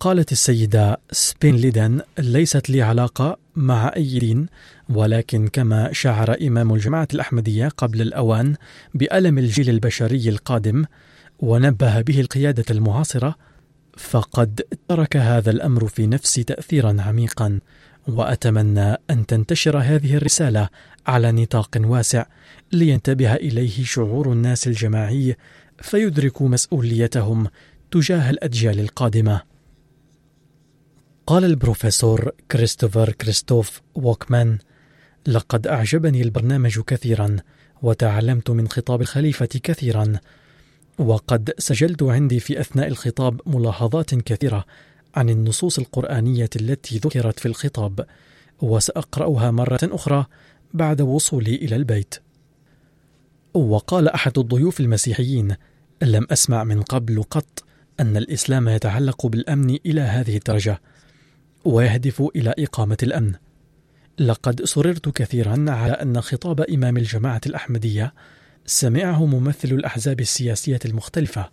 قالت السيدة سبين ليدن ليست لي علاقة مع أي دين ولكن كما شعر إمام الجماعة الأحمدية قبل الأوان بألم الجيل البشري القادم ونبه به القيادة المعاصرة فقد ترك هذا الأمر في نفسي تاثيرا عميقا وأتمنى أن تنتشر هذه الرسالة على نطاق واسع لينتبه إليه شعور الناس الجماعي فيدركوا مسؤوليتهم تجاه الأجيال القادمة. قال البروفيسور كريستوفر كريستوف ووكمان لقد أعجبني البرنامج كثيرا وتعلمت من خطاب الخليفة كثيرا. وقد سجلت عندي في أثناء الخطاب ملاحظات كثيرة عن النصوص القرآنية التي ذكرت في الخطاب وسأقرأها مرة أخرى بعد وصولي إلى البيت. وقال أحد الضيوف المسيحيين لم أسمع من قبل قط أن الإسلام يتعلق بالأمن إلى هذه الدرجة ويهدف إلى إقامة الأمن. لقد سررت كثيرا على أن خطاب إمام الجماعة الأحمدية سمعه ممثل الأحزاب السياسية المختلفة.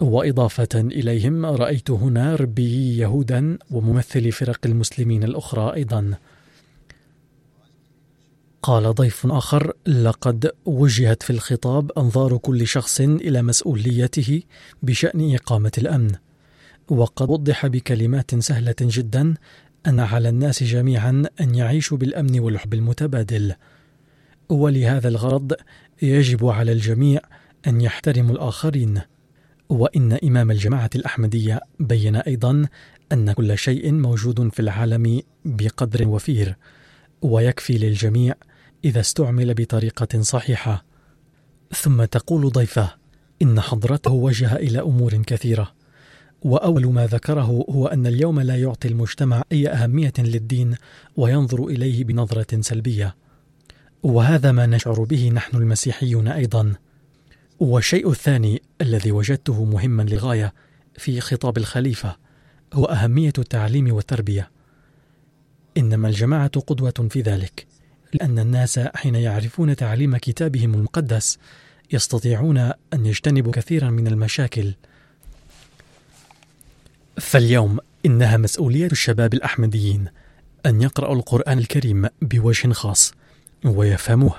وإضافة إليهم رأيت هنا ربي يهودا وممثلي فرق المسلمين الأخرى أيضا. قال ضيف آخر لقد وجهت في الخطاب أنظار كل شخص إلى مسؤوليته بشأن إقامة الأمن وقد وضح بكلمات سهلة جدا أن على الناس جميعا أن يعيشوا بالأمن والحب المتبادل. ولهذا الغرض يجب على الجميع أن يحترموا الآخرين. وإن إمام الجماعة الأحمدية بين أيضا أن كل شيء موجود في العالم بقدر وفير ويكفي للجميع إذا استعمل بطريقة صحيحة. ثم تقول ضيفة إن حضرته وجه إلى أمور كثيرة. وأول ما ذكره هو أن اليوم لا يعطي المجتمع أي أهمية للدين وينظر إليه بنظرة سلبية. وهذا ما نشعر به نحن المسيحيون أيضا. والشيء الثاني الذي وجدته مهما للغاية في خطاب الخليفة هو أهمية التعليم والتربية. إنما الجماعة قدوة في ذلك لأن الناس حين يعرفون تعليم كتابهم المقدس يستطيعون أن يجتنبوا كثيرا من المشاكل فاليوم إنها مسؤولية الشباب الأحمديين أن يقرأوا القرآن الكريم بوجه خاص ويفهموه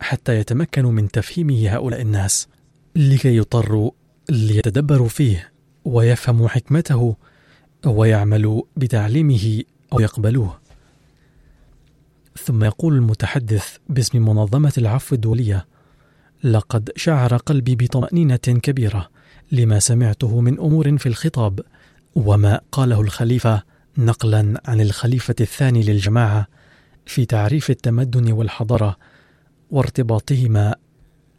حتى يتمكنوا من تفهيمه هؤلاء الناس لكي يضطروا ليتدبروا فيه ويفهموا حكمته ويعملوا بتعليمه أو يقبلوه. ثم يقول المتحدث باسم منظمة العفو الدولية لقد شعر قلبي بطمأنينة كبيرة لما سمعته من أمور في الخطاب وما قاله الخليفة نقلا عن الخليفة الثاني للجماعة في تعريف التمدن والحضارة وارتباطهما.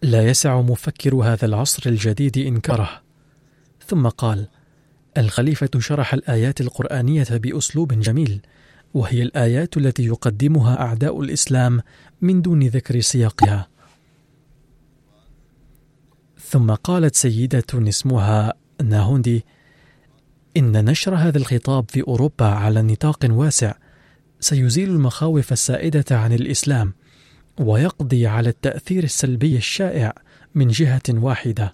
لا يسع مفكر هذا العصر الجديد إنكاره. ثم قال الخليفة شرح الآيات القرآنية بأسلوب جميل وهي الآيات التي يقدمها أعداء الإسلام من دون ذكر سياقها. ثم قالت سيدة اسمها ناهوندي إن نشر هذا الخطاب في أوروبا على نطاق واسع سيزيل المخاوف السائدة عن الإسلام ويقضي على التأثير السلبي الشائع من جهة واحدة.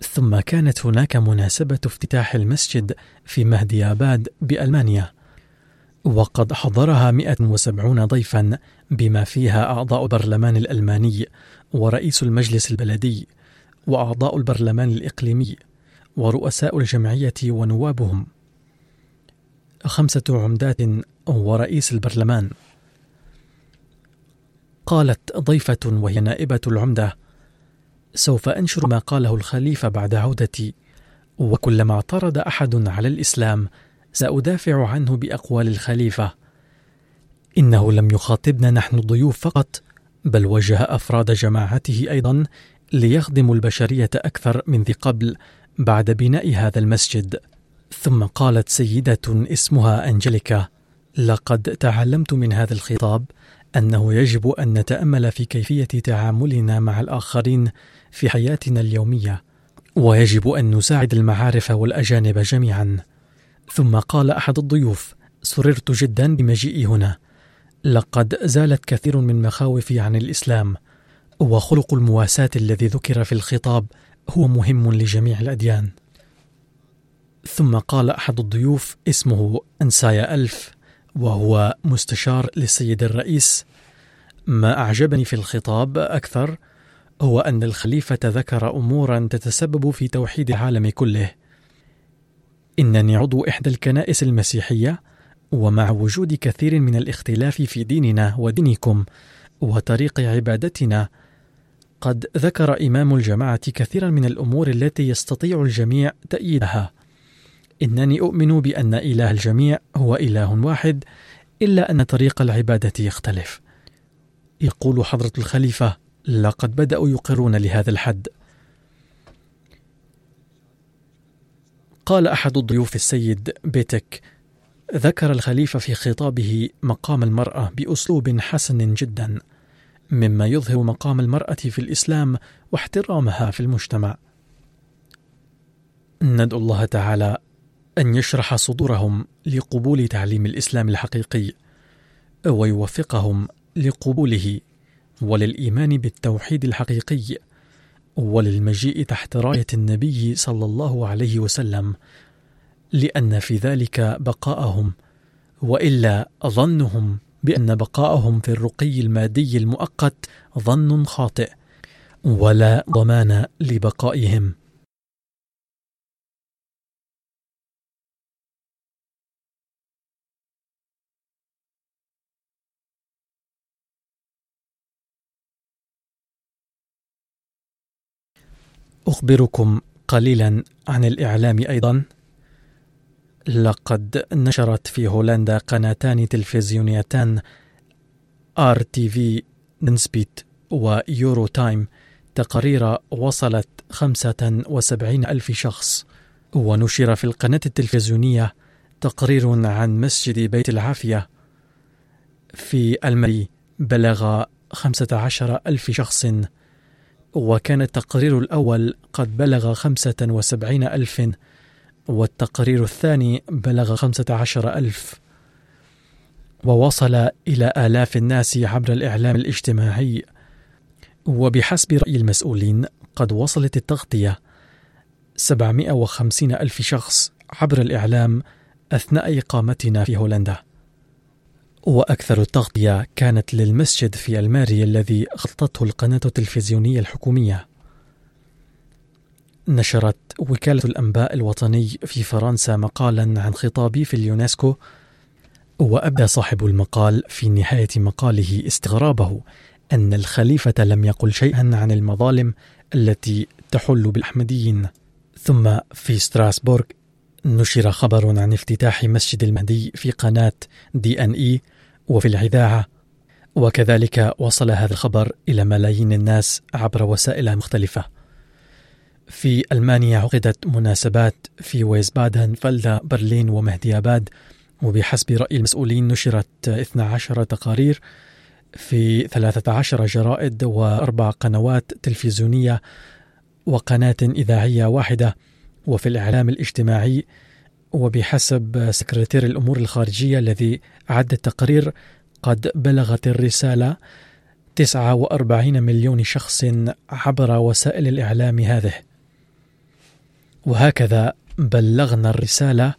ثم كانت هناك مناسبة افتتاح المسجد في مهدي آباد بألمانيا. وقد حضرها 170 ضيفا بما فيها أعضاء البرلمان الألماني ورئيس المجلس البلدي وأعضاء البرلمان الإقليمي. ورؤساء الجمعية ونوابهم. خمسة عمدات ورئيس البرلمان. قالت ضيفة وهي نائبة العمدة سوف أنشر ما قاله الخليفة بعد عودتي وكلما اعترض أحد على الإسلام سأدافع عنه بأقوال الخليفة. إنه لم يخاطبنا نحن الضيوف فقط بل وجه أفراد جماعته أيضا ليخدموا البشرية أكثر من ذي قبل بعد بناء هذا المسجد ثم قالت سيدة اسمها أنجليكا لقد تعلمت من هذا الخطاب أنه يجب أن نتأمل في كيفية تعاملنا مع الآخرين في حياتنا اليومية ويجب أن نساعد المعارف والأجانب جميعا. ثم قال أحد الضيوف سررت جدا بمجيئي هنا لقد زالت كثير من مخاوفي عن الإسلام وخلق المواساة الذي ذكر في الخطاب هو مهم لجميع الأديان. ثم قال أحد الضيوف اسمه أنسايا ألف وهو مستشار للسيد الرئيس. ما أعجبني في الخطاب أكثر هو أن الخليفة ذكر أمورا تتسبب في توحيد العالم كله. إنني عضو إحدى الكنائس المسيحية ومع وجود كثير من الاختلاف في ديننا ودينكم وطريق عبادتنا قد ذكر إمام الجماعة كثيرا من الأمور التي يستطيع الجميع تأييدها. إنني أؤمن بأن إله الجميع هو إله واحد إلا أن طريق العبادة يختلف. يقول حضرة الخليفة لقد بدأوا يقرون لهذا الحد. قال أحد الضيوف السيد بيتك. ذكر الخليفة في خطابه مقام المرأة بأسلوب حسن جدا. مما يظهر مقام المرأة في الإسلام واحترامها في المجتمع. ندعو الله تعالى أن يشرح صدورهم لقبول تعليم الإسلام الحقيقي ويوفقهم لقبوله وللإيمان بالتوحيد الحقيقي وللمجيء تحت راية النبي صلى الله عليه وسلم لأن في ذلك بقاءهم وإلا ظنهم بأن بقاءهم في الرقي المادي المؤقت ظن خاطئ ولا ضمان لبقائهم. أخبركم قليلا عن الإعلام أيضا. لقد نشرت في هولندا قناتان تلفزيونيتان RTV نونسبيت ويورو تايم. تقارير وصلت خمسة وسبعين ألف شخص. ونشر في القناة التلفزيونية تقرير عن مسجد بيت العافية. في ألميري بلغ خمسة عشر ألف شخص. وكان التقرير الأول قد بلغ خمسة وسبعين ألف. والتقرير الثاني بلغ خمسة عشر ألف ووصل إلى آلاف الناس عبر الإعلام الاجتماعي. وبحسب رأي المسؤولين قد وصلت التغطية 750 ألف شخص عبر الإعلام أثناء إقامتنا في هولندا. وأكثر التغطية كانت للمسجد في الماري الذي خطته القناة التلفزيونية الحكومية. نشرت وكالة الأنباء الوطني في فرنسا مقالا عن خطابي في اليونسكو وأبدى صاحب المقال في نهاية مقاله استغرابه أن الخليفة لم يقل شيئا عن المظالم التي تحل بالأحمديين. ثم في ستراسبورغ نشر خبر عن افتتاح مسجد المهدي في قناة دي إن إي وفي الإذاعة وكذلك وصل هذا الخبر إلى ملايين الناس عبر وسائل مختلفة. في ألمانيا عقدت مناسبات في ويسبادن فلدا برلين ومهدياباد وبحسب رأي المسؤولين نشرت 12 تقارير في 13 جرائد وأربع قنوات تلفزيونية وقناة إذاعية واحدة وفي الإعلام الاجتماعي. وبحسب سكرتير الأمور الخارجية الذي أعد التقرير قد بلغت الرسالة 49 مليون شخص عبر وسائل الإعلام هذه. وهكذا بلغنا الرسالة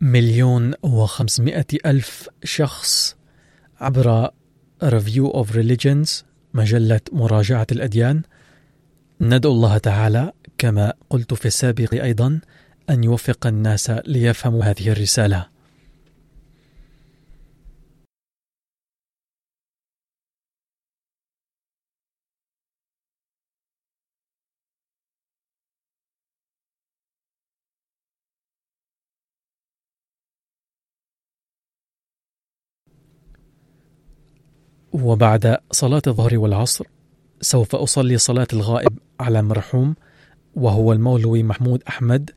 مليون وخمسمائة ألف شخص عبر Review of Religions مجلة مراجعة الأديان. ندعو الله تعالى كما قلت في السابق أيضا أن يوفق الناس ليفهموا هذه الرسالة. وبعد صلاة الظهر والعصر سوف أصلي صلاة الغائب على مرحوم وهو المولوي محمود أحمد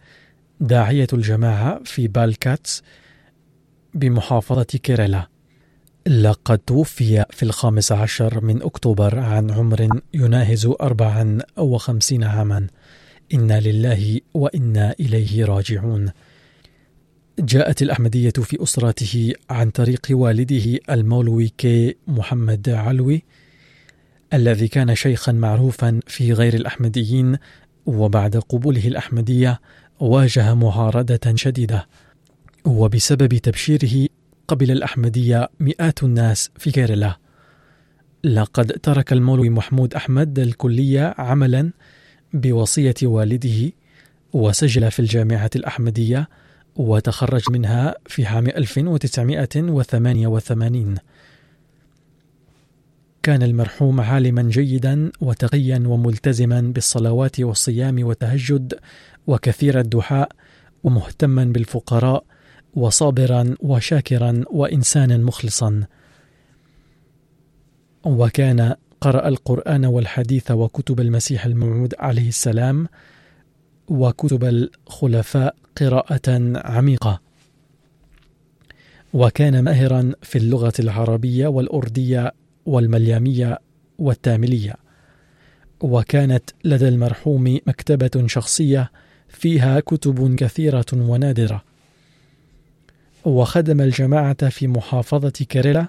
داعية الجماعة في بالكاتس بمحافظة كيرلا لقد توفي في الخامس عشر من أكتوبر عن عمر يناهز أربعا وخمسين عاما. إنا لله وإنا إليه راجعون. جاءت الأحمدية في أسرته عن طريق والده المولوي كي محمد علوي الذي كان شيخا معروفا في غير الأحمديين وبعد قبوله الأحمدية واجه معارضة شديدة. وبسبب تبشيره قبل الأحمدية مئات الناس في كيرلا لقد ترك المولوي محمود أحمد الكلية عملا بوصية والده وسجل في الجامعة الأحمدية وتخرج منها في عام 1988 كان المرحوم عالما جيدا وتقيا وملتزما بالصلوات والصيام والتهجد وكثير الدحاء ومهتما بالفقراء وصابرا وشاكرا وإنسانا مخلصا. وكان قرأ القرآن والحديث وكتب المسيح الموعود عليه السلام وكتب الخلفاء قراءة عميقة. وكان ماهرا في اللغة العربية والأردية والمليامية والتاملية. وكانت لدى المرحوم مكتبة شخصية فيها كتب كثيرة ونادرة. وخدم الجماعة في محافظة كيرلا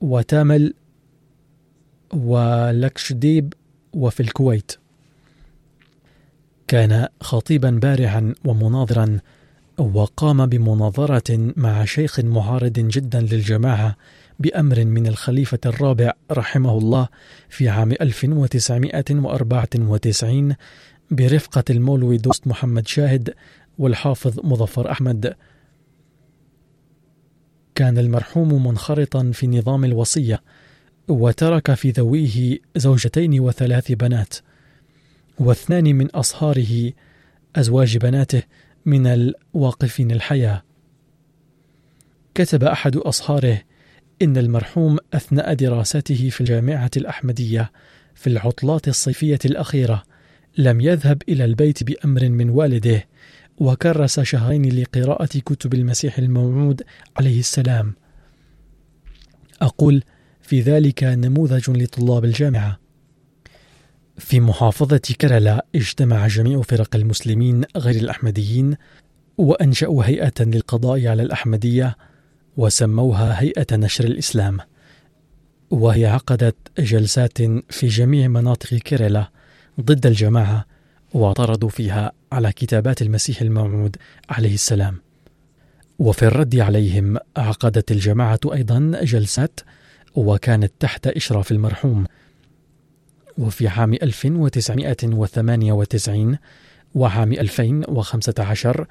وتامل ولكشديب وفي الكويت. كان خطيبا بارعا ومناظرا وقام بمناظرة مع شيخ معارض جدا للجماعة بأمر من الخليفة الرابع رحمه الله في عام 1994 برفقة المولوي دوست محمد شاهد والحافظ مظفر أحمد. كان المرحوم منخرطا في نظام الوصية وترك في ذويه زوجتين وثلاث بنات. واثنان من أصهاره أزواج بناته من الواقفين الحياة. كتب أحد أصهاره إن المرحوم أثناء دراسته في الجامعة الأحمدية في العطلات الصيفية الأخيرة لم يذهب إلى البيت بأمر من والده وكرس شهرين لقراءة كتب المسيح الموعود عليه السلام. أقول في ذلك نموذج لطلاب الجامعة. في محافظة كرلا اجتمع جميع فرق المسلمين غير الأحمديين وأنشأوا هيئة للقضاء على الأحمدية وسموها هيئة نشر الإسلام وهي عقدت جلسات في جميع مناطق كيرلا ضد الجماعة واعترضوا فيها على كتابات المسيح الموعود عليه السلام. وفي الرد عليهم عقدت الجماعة أيضا جلسات وكانت تحت إشراف المرحوم وفي عام 1998 وعام 2015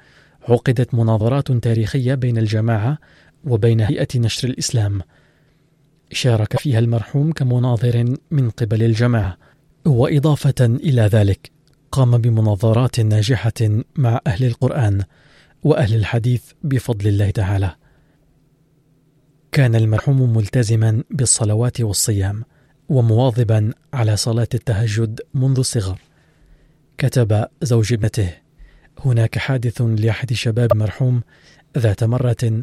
عقدت مناظرات تاريخية بين الجماعة وبين هيئة نشر الإسلام. شارك فيها المرحوم كمناظر من قبل الجماعة. وإضافة إلى ذلك قام بمناظرات ناجحة مع أهل القرآن وأهل الحديث بفضل الله تعالى. كان المرحوم ملتزما بالصلوات والصيام. ومواظبا على صلاة التهجد منذ الصغر. كتب زوج ابنته هناك حادث لأحد شباب المرحوم ذات مرة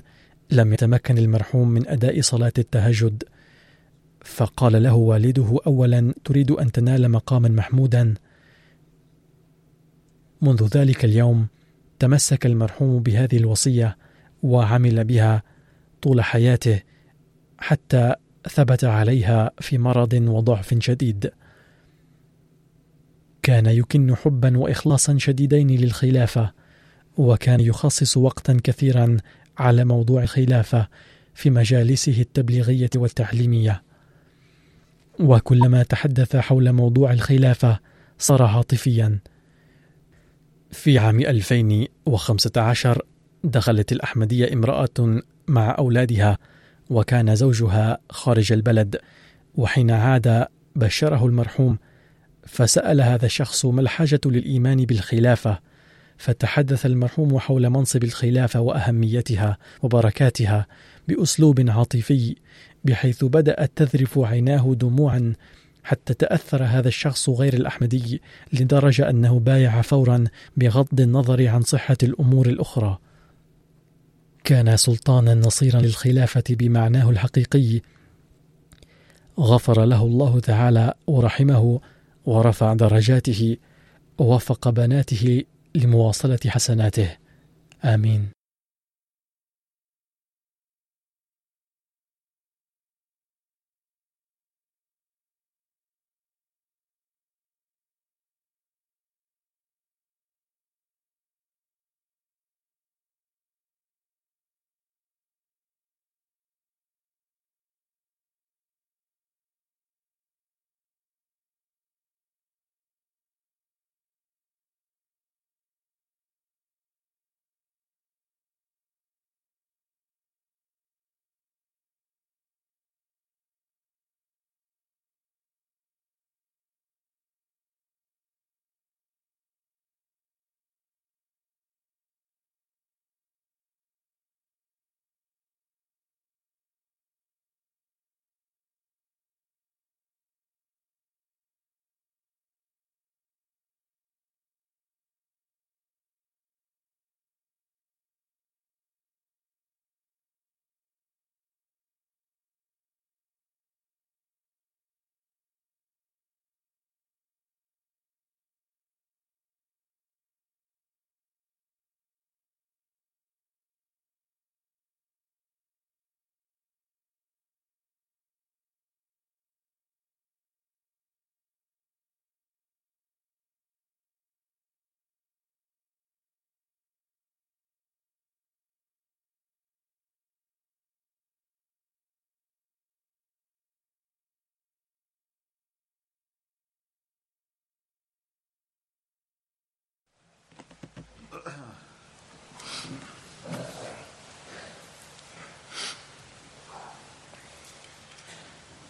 لم يتمكن المرحوم من أداء صلاة التهجد. فقال له والده أولا تريد أن تنال مقاما محمودا. منذ ذلك اليوم تمسك المرحوم بهذه الوصية وعمل بها طول حياته حتى ثبت عليها في مرض وضعف شديد. كان يكن حبا واخلاصا شديدين للخلافة وكان يخصص وقتا كثيرا على موضوع الخلافة في مجالسه التبليغية والتعليمية. وكلما تحدث حول موضوع الخلافة صار عاطفيا. في عام 2015 دخلت الأحمدية امرأة مع أولادها وكان زوجها خارج البلد وحين عاد بشره المرحوم فسأل هذا الشخص ما الحاجة للإيمان بالخلافة فتحدث المرحوم حول منصب الخلافة وأهميتها وبركاتها بأسلوب عاطفي بحيث بدأت تذرف عيناه دموعا حتى تأثر هذا الشخص غير الأحمدي لدرجة أنه بايع فورا بغض النظر عن صحة الأمور الأخرى. كان سلطانا نصيرا للخلافة بمعناه الحقيقي. غفر له الله تعالى ورحمه ورفع درجاته ووفق بناته لمواصلة حسناته. آمين.